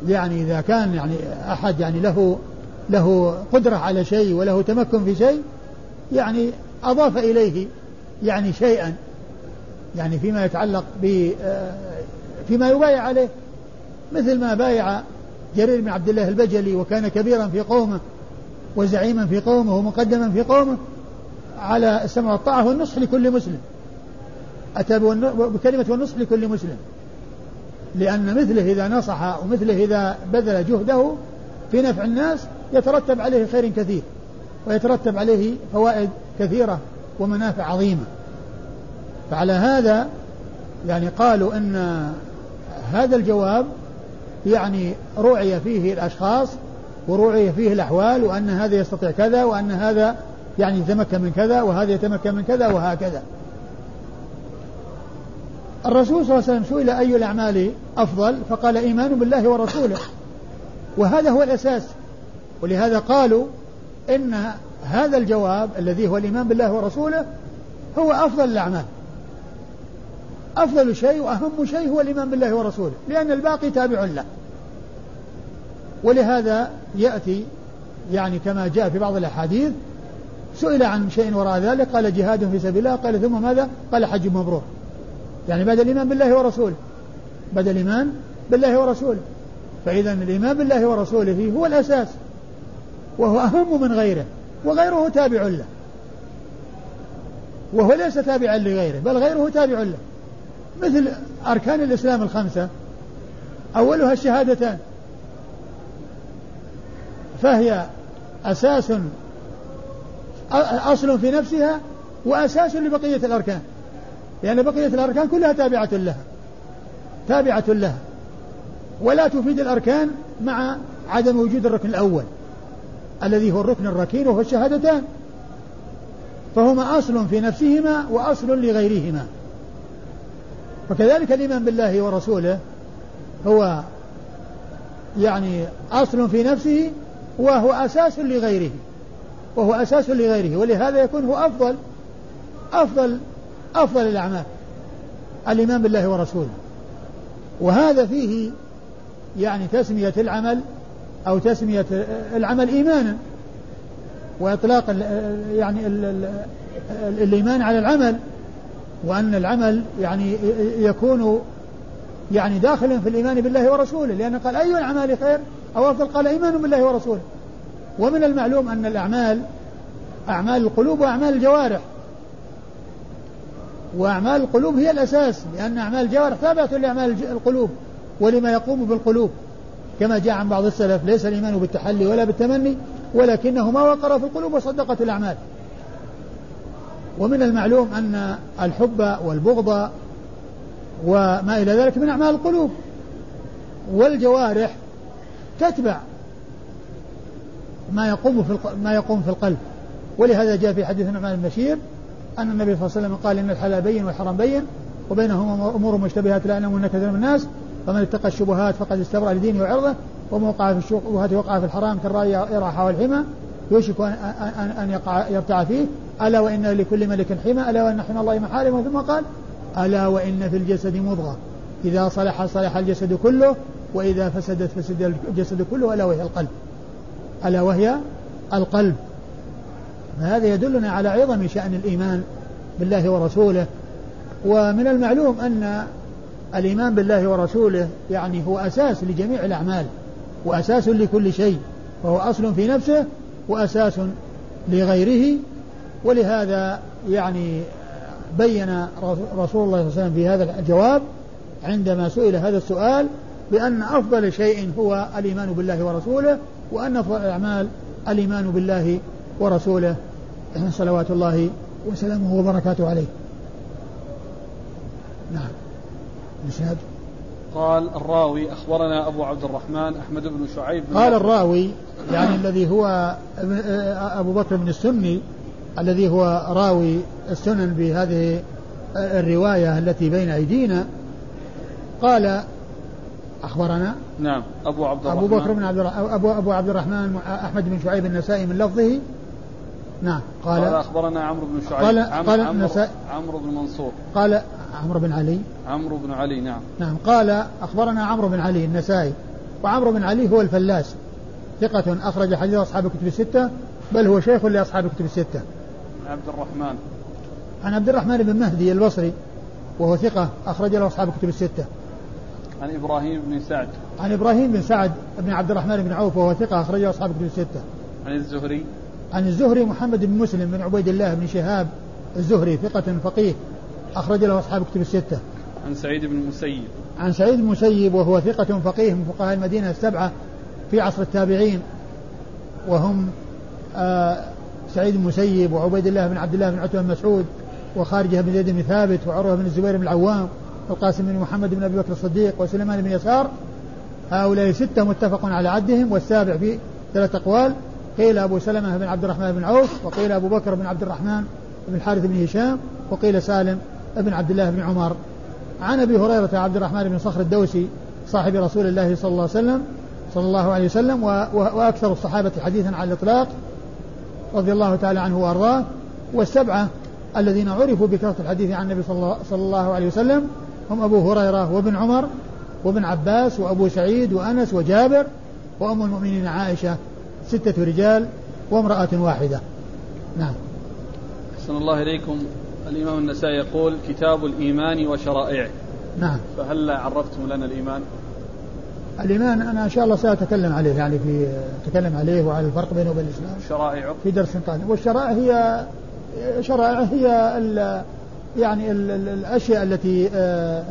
يعني إذا كان يعني أحد يعني له له قدرة على شيء وله تمكن في شيء يعني أضاف إليه يعني شيئا. يعني فيما يتعلق ب فيما يبايع عليه مثل ما بايع جرير بن عبد الله البجلي وكان كبيرا في قومه وزعيما في قومه ومقدما في قومه على السمع والطاعة والنصح لكل مسلم. أتى بكلمة والنصح لكل مسلم. لأن مثله إذا نصح ومثله إذا بذل جهده في نفع الناس يترتب عليه خير كثير ويترتب عليه فوائد كثيرة ومنافع عظيمة. فعلى هذا يعني قالوا أن هذا الجواب يعني روعي فيه الأشخاص وروعي فيه الأحوال وأن هذا يستطيع كذا وأن هذا يعني يتمكن من كذا وهذا يتمكن من كذا وهكذا. الرسول صلى الله عليه وسلم سئل أي الأعمال أفضل؟ فقال إيمان بالله ورسوله. وهذا هو الأساس. ولهذا قالوا إن هذا الجواب الذي هو الإيمان بالله ورسوله هو أفضل الأعمال. أفضل شيء وأهم شيء هو الإيمان بالله ورسوله لأن الباقي تابع له. ولهذا يأتي يعني كما جاء في بعض الأحاديث سئل عن شيء وراء ذلك قال جهاد في سبيل الله قال ثم ماذا؟ قال حج مبرور يعني بعد الإيمان بالله ورسوله. بعد الإيمان بالله ورسوله. فإذا الإيمان بالله ورسوله هو الأساس وهو أهم من غيره وغيره تابع له. وهو ليس تابعا لغيره بل غيره تابع له. مثل أركان الإسلام الخمسة. أولها الشهادتان. فهي أساس أصل في نفسها وأساس لبقية الأركان. لأن بقية الأركان كلها تابعة لها. تابعة لها. ولا تفيد الأركان مع عدم وجود الركن الأول. الذي هو الركن الركين وهو الشهادتان. فهما أصل في نفسهما وأصل لغيرهما. وكذلك الإيمان بالله ورسوله هو يعني أصل في نفسه وهو أساس لغيره وهو أساس لغيره ولهذا يكون هو أفضل أفضل أفضل الأعمال الإيمان بالله ورسوله. وهذا فيه يعني تسمية العمل أو تسمية العمل إيمانا وإطلاق يعني الإيمان على العمل. وأن العمل يعني يكون يعني داخلا في الإيمان بالله ورسوله لأنه قال أي الأعمال خير؟ أو أفضل قال إيمان بالله ورسوله. ومن المعلوم أن الأعمال أعمال القلوب وأعمال الجوارح. وأعمال القلوب هي الأساس لأن أعمال الجوارح تابعة لأعمال القلوب ولما يقوم بالقلوب. كما جاء عن بعض السلف ليس الإيمان بالتحلي ولا بالتمني ولكنه ما وقر في القلوب وصدقت الأعمال. ومن المعلوم أن الحب والبغض وما إلى ذلك من أعمال القلوب والجوارح تتبع ما يقوم في ما يقوم في القلب. ولهذا جاء في حديث النعمان بن بشير أن النبي صلى الله عليه وسلم قال إن الحلال بين والحرام بين وبينهما أمور مشتبهات لا يعلمون كثير من الناس فمن اتقى الشبهات فقد استبرأ لدينه وعرضه ومن وقع في الشبهات وقع في الحرام كالرأي يرى حول الحمى يوشك أن, أن, أن يقع يرتع فيه ألا وإن لكل ملك حمى ألا وإن حمى الله محارمه ثم قال ألا وإن في الجسد مضغة. إذا صلح صلح الجسد كله وإذا فسدت فسد الجسد كله ألا وهي القلب. ألا وهي القلب. فهذا يدلنا على عظم شأن الإيمان بالله ورسوله. ومن المعلوم أن الإيمان بالله ورسوله يعني هو أساس لجميع الأعمال وأساس لكل شيء وهو أصل في نفسه وأساس لغيره ولهذا يعني بين رسول الله صلى الله عليه وسلم في هذا الجواب عندما سئل هذا السؤال بأن أفضل شيء هو الإيمان بالله ورسوله وأن أفضل الأعمال الإيمان بالله ورسوله. صلوات الله وسلامه وبركاته عليه. نعم. نشهد. قال الراوي أخبرنا أبو عبد الرحمن أحمد بن شعيب بن قال الراوي يعني الذي هو أبو بكر بن السني الذي هو راوي السنن بهذه الرواية التي بين أيدينا قال أخبرنا نعم أبو عبد الرحمن. أبو بكر بن عبد أبو أبو عبد الرحمن أحمد بن شعيب النسائي من لفظه. نعم قال, قال أخبرنا عمرو بن شعيب قال عم قال عمرو, عمرو بن منصور. قال عمرو بن علي. عمرو بن علي نعم. نعم قال أخبرنا عمرو بن علي النسائي. وعمرو بن علي هو الفلاس ثقة أخرج حديث أصحاب الكتب الستة بل هو شيخ لأصحاب الكتب الستة. عبد الرحمن. عن عبد الرحمن بن مهدي البصري وهو ثقة أخرج له أصحاب الكتب الستة. عن إبراهيم بن سعد. عن إبراهيم بن سعد بن عبد الرحمن بن عوف وهو ثقة أخرج له أصحاب الكتب الستة. عن الزهري. عن الزهري محمد بن مسلم بن عبيد الله بن شهاب الزهري ثقة فقيه أخرج له أصحاب الكتب الستة. عن سعيد بن المسيب. عن سعيد بن المسيب وهو ثقة فقيه من فقهاء المدينة السبعة في عصر التابعين وهم آه سعيد المسيب وعبيد الله بن عبد الله بن عتبة بن مسعود وخارجة بن زيد بن ثابت وعروة بن الزبير بن العوام والقاسم بن محمد بن أبي بكر الصديق وسليمان بن يسار. هؤلاء ستة متفق على عدهم والسابع في ثلاث أقوال. قيل أبو سلمة بن عبد الرحمن بن عوف وقيل أبو بكر بن عبد الرحمن بن الحارث بن هشام وقيل سالم بن عبد الله بن عمر. عن أبي هريرة عبد الرحمن بن صخر الدوسي صاحب رسول الله صلى الله عليه وسلم صلى الله عليه وسلم وأكثر الصحابة حديثا على الإطلاق. رضي الله تعالى عنه وأرضاه والسبعة الذين عرفوا بكثرة الحديث عن النبي صلى الله عليه وسلم هم أبو هريرة وابن عمر وابن عباس وأبو سعيد وأنس وجابر وأم المؤمنين عائشة ستة رجال وامرأة واحدة. نعم. أحسن الله إليكم. الإمام النسائي يقول كتاب الإيمان وشرائعه. نعم. فهل عرفتم لنا الإيمان؟ الإيمان أنا إن شاء الله سأتكلم عليه يعني في أتكلم عليه وعلى الفرق بينه وبين الإسلام. شرائعه. في درس قادم. والشرائع هي شرائع هي ال يعني ال الأشياء التي آه،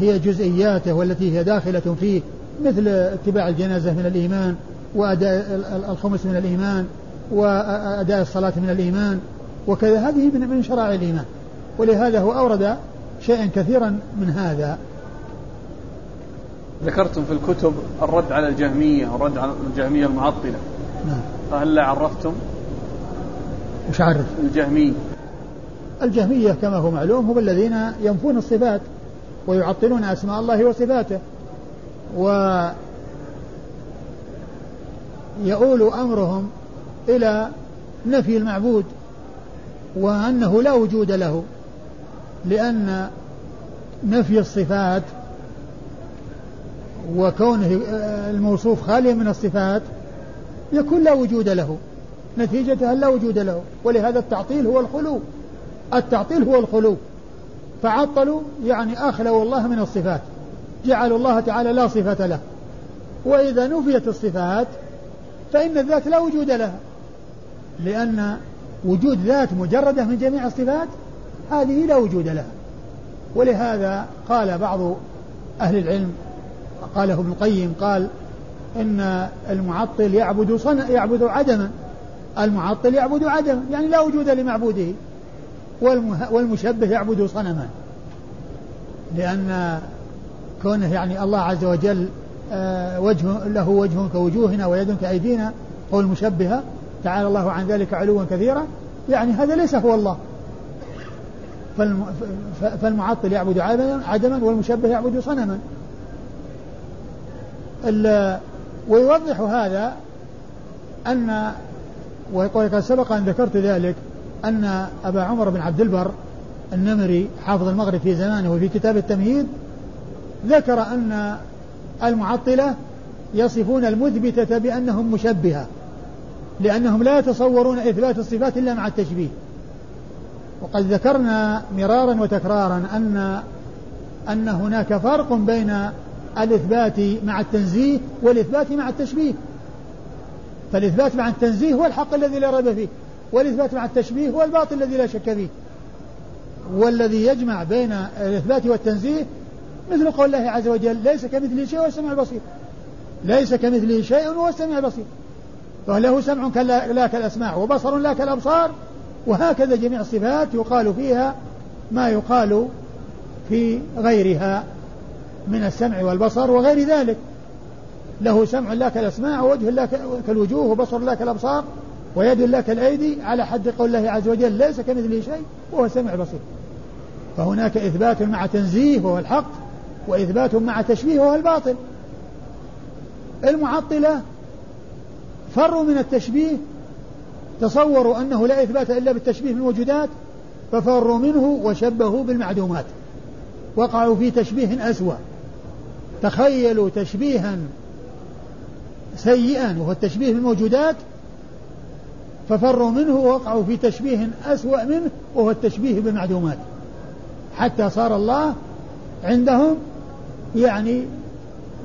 هي جزئياته والتي هي داخلة فيه مثل اتباع الجنازة من الإيمان وأداء الخمس من الإيمان وأداء الصلاة من الإيمان وكذا. هذه من من شرائع الإيمان. ولهذا هو أورد شيئا كثيرا من هذا. ذكرتم في الكتب الرد على الجهمية الرد على الجهمية المعطلة. نعم. فهل عرفتم؟ مش عارف الجهمية. الجهمية كما هو معلوم هم الذين ينفون الصفات ويعطلون أسماء الله وصفاته. و يؤول أمرهم إلى نفي المعبود وأنه لا وجود له لأن نفي الصفات وكونه الموصوف خاليا من الصفات يكون لا وجود له. نتيجة لا وجود له. ولهذا التعطيل هو الخلو. التعطيل هو الخلو. فعطلوا يعني أخلوا الله من الصفات. جعلوا الله تعالى لا صفة له. وإذا نفيت الصفات فإن الذات لا وجود لها. لأن وجود ذات مجردة من جميع الصفات هذه لا وجود لها. ولهذا قال بعض أهل العلم قاله ابن القيم قال إن المعطل يعبد صن يعبد عدما. المعطل يعبد عدما يعني لا وجود لمعبوده. والمشبه يعبد صنما. لأن كونه يعني الله عز وجل آه، وجه له وجه كوجوهنا ويد كأيدينا هو المشبهة تعالى الله عن ذلك علوا كثيرا يعني هذا ليس هو الله. فالمعطل يعبد عدما والمشبه يعبد صنما. ويوضح هذا أن وقد سبق أن ذكرت ذلك أن أبا عمر بن عبد البر النمري حافظ المغرب في زمانه وفي كتاب التمهيد ذكر أن المعطلة يصفون المثبتة بأنهم مشبهة لأنهم لا يتصورون إثبات الصفات إلا مع التشبيه. وقد ذكرنا مرارا وتكرارا أن أن هناك فرق بين الإثبات مع التنزيه والإثبات مع التشبيه. فالإثبات مع التنزيه هو الحق الذي لا ريب فيه والإثبات مع التشبيه هو الباطل الذي لا شك فيه. والذي يجمع بين الإثبات والتنزيه مثل قول الله عز وجل ليس كمثله شيء وهو السميع البصير. ليس كمثله شيء وهو السميع البصير. فله سمع لا كالأسماع وبصر لا كالأبصار وهكذا جميع الصفات يقال فيها ما يقال في غيرها. من السمع والبصر وغير ذلك. له سمع لا كالأسماع ووجه لا كالوجوه وبصر لا كالأبصار ويد لا كالأيدي على حد قول الله عز وجل ليس كمثله شيء وهو السمع البصير. فهناك إثبات مع تنزيه وهو الحق وإثبات مع تشبيه وهو الباطل. المعطلة فروا من التشبيه تصوروا أنه لا إثبات إلا بالتشبيه الوجودات ففروا منه وشبهوا بالمعدومات وقعوا في تشبيه أسوأ. تخيلوا تشبيها سيئا وهو التشبيه بالموجودات ففروا منه ووقعوا في تشبيه أسوأ منه وهو التشبيه بالمعدومات. حتى صار الله عندهم يعني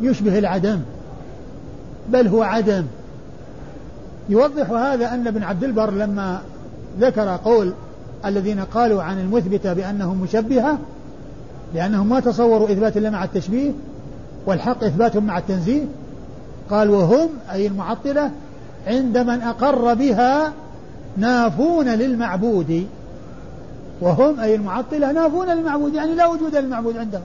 يشبه العدم بل هو عدم. يوضح هذا أن ابن عبد البر لما ذكر قول الذين قالوا عن المثبتة بأنهم مشبهة لأنهم ما تصوروا إثبات إلا مع التشبيه والحق إثبات مع التنزيه؟ قال وهم أي المعطلة عند من أقر بها نافون للمعبود. وهم أي المعطلة نافون للمعبود يعني لا وجود للمعبود عندهم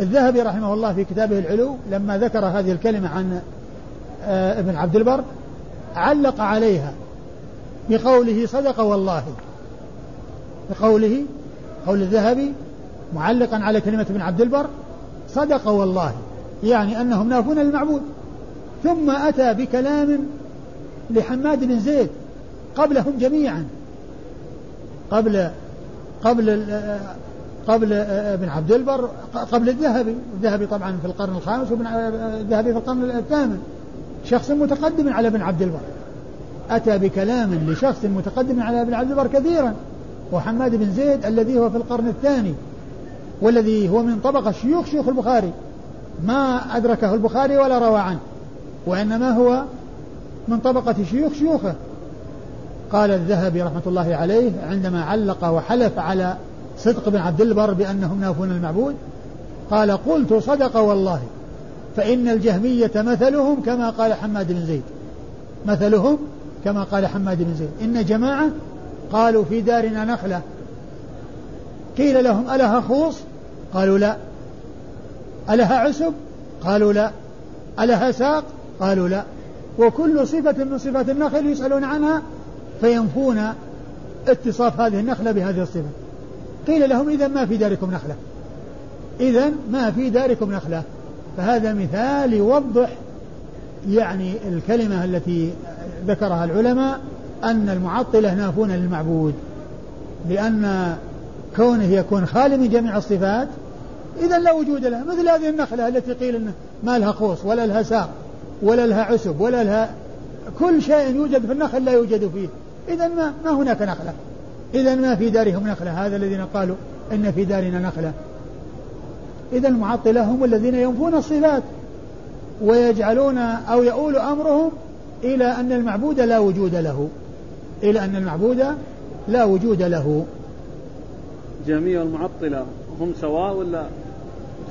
الذهبي رحمه الله في كتابه العلو لما ذكر هذه الكلمة عن آه، ابن عبد البر علق عليها بقوله صدق والله. بقوله قول الذهبي معلقا على كلمة ابن عبد البر صدق والله يعني أنهم نافون للمعبود. ثم أتى بكلام لحماد بن زيد قبلهم جميعا. قبل قبل قبل ابن عبد البر قبل الذهبي. الذهبي طبعا في القرن الخامس وابن الذهبي في القرن الثامن. شخص متقدم على ابن عبد البر. أتى بكلام لشخص متقدم على ابن عبد البر كثيرا. وحماد بن زيد الذي هو في القرن الثاني. والذي هو من طبقة شيوخ شيوخ البخاري. ما أدركه البخاري ولا روى عنه وإنما هو من طبقة شيوخ شيوخه. قال الذهبي رحمة الله عليه عندما علق وحلف على صدق بن عبد البر بأنهم نافون المعبود قال قلت صدق والله فإن الجهمية مثلهم كما قال حماد بن زيد. مثلهم كما قال حماد بن زيد. إن جماعة قالوا في دارنا نخلة قيل لهم ألها خوص؟ قالوا لا. ألها عسب قالوا لا. ألها ساق؟ قالوا لا. وكل صفة من صفات النخل يسألون عنها فينفون اتصاف هذه النخلة بهذه الصفة. قيل لهم إذا ما في داركم نخلة. إذا ما في داركم نخلة. فهذا مثال يوضح يعني الكلمة التي ذكرها العلماء أن المعطلة نافون للمعبود لأن كونه يكون خالي من جميع الصفات إذا لا وجود له مثل هذه النخلة التي قيل إنه ما لها خوص ولا لها ساق ولا لها عسب ولا لها كل شيء يوجد في النخل لا يوجد فيه. إذا ما, ما هناك نخلة. إذا ما في دارهم نخلة. هذا الذين قالوا إن في دارنا نخلة. إذا المعطلة هم الذين ينفون الصفات ويجعلون أو يؤول أمرهم إلى أن المعبود لا وجود له. إلى أن المعبود لا وجود له. جميع المعطلة هم سواء ولا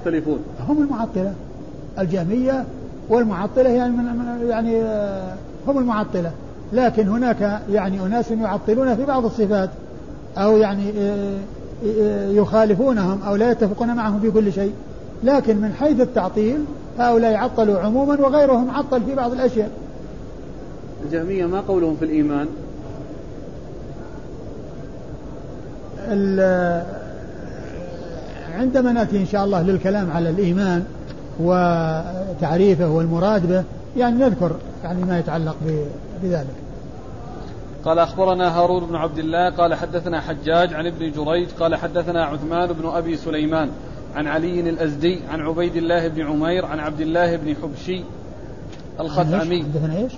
مختلفون؟ هم المعطلة. الجهمية والمعطلة يعني من يعني آه، هم المعطلة. لكن هناك يعني أناس يعطلون في بعض الصفات أو يعني آه، آه، يخالفونهم أو لا يتفقون معهم في كل شيء. لكن من حيث التعطيل هؤلاء عطلوا عموما وغيرهم عطل في بعض الأشياء. الجهمية ما قولهم في الإيمان؟ عندما نأتي إن شاء الله للكلام على الإيمان وتعريفه والمراد به يعني نذكر يعني ما يتعلق بذلك. قال أخبرنا هارون بن عبد الله قال حدثنا حجاج عن ابن جريج قال حدثنا عثمان بن أبي سليمان عن علي الأزدي عن عبيد الله بن عمير عن عبد الله بن حبشي الخثعمي. حدثنا إيش؟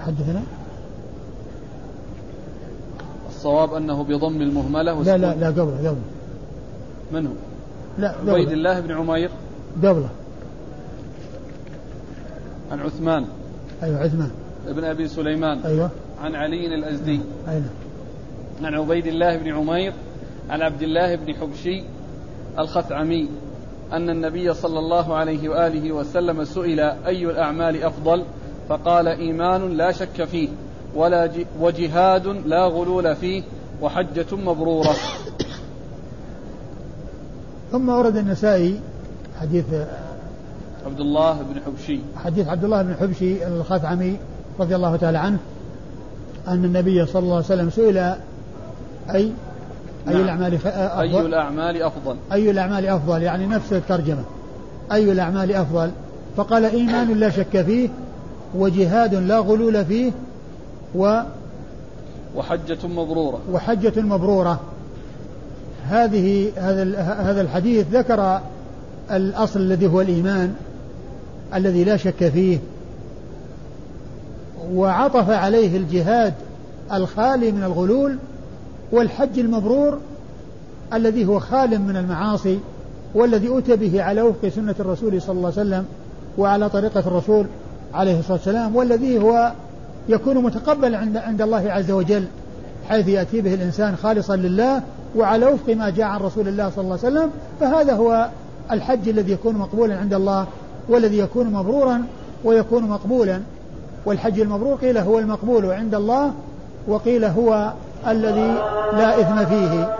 حدثنا؟ الصواب أنه بضم المهملة لا لا لا قبله قبله من هو؟ لا عبيد الله بن عمير؟ قبله عن عثمان. أيوة عثمان. ابن أبي سليمان. أيوة. عن علي الأزدي. أيوة. عن عبيد الله بن عمير عن عبد الله بن حبشي الخثعمي أن النبي صلى الله عليه وآله وسلم سئل أي الأعمال أفضل؟ فقال إيمان لا شك فيه. ولا وجهاد لا غلول فيه وحجة مبرورة. ثم ورد النسائي حديث عبد الله بن حبشي. حديث عبد الله بن حبشي الخثعمي رضي الله تعالى عنه أن النبي صلى الله عليه وسلم سئل أي أي نعم. الأعمال أفضل؟ أي الأعمال أفضل؟ أي الأعمال أفضل؟ يعني نفس الترجمة. أي الأعمال أفضل؟ فقال إيمان لا شك فيه وجهاد لا غلول فيه و وحجة مبرورة. وحجة مبرورة. هذه هذا هذا الحديث ذكر الأصل الذي هو الإيمان الذي لا شك فيه. وعطف عليه الجهاد الخالي من الغلول والحج المبرور الذي هو خال من المعاصي والذي أتى به على وفق سنة الرسول صلى الله عليه وسلم وعلى طريقة الرسول عليه الصلاة والسلام والذي هو يكون متقبل عند عند الله عز وجل حيث يأتي به الإنسان خالصا لله وعلى وفق ما جاء عن رسول الله صلى الله عليه وسلم فهذا هو الحج الذي يكون مقبولا عند الله والذي يكون مبرورا ويكون مقبولا. والحج المبرور قيل هو المقبول عند الله وقيل هو الذي لا إثم فيه.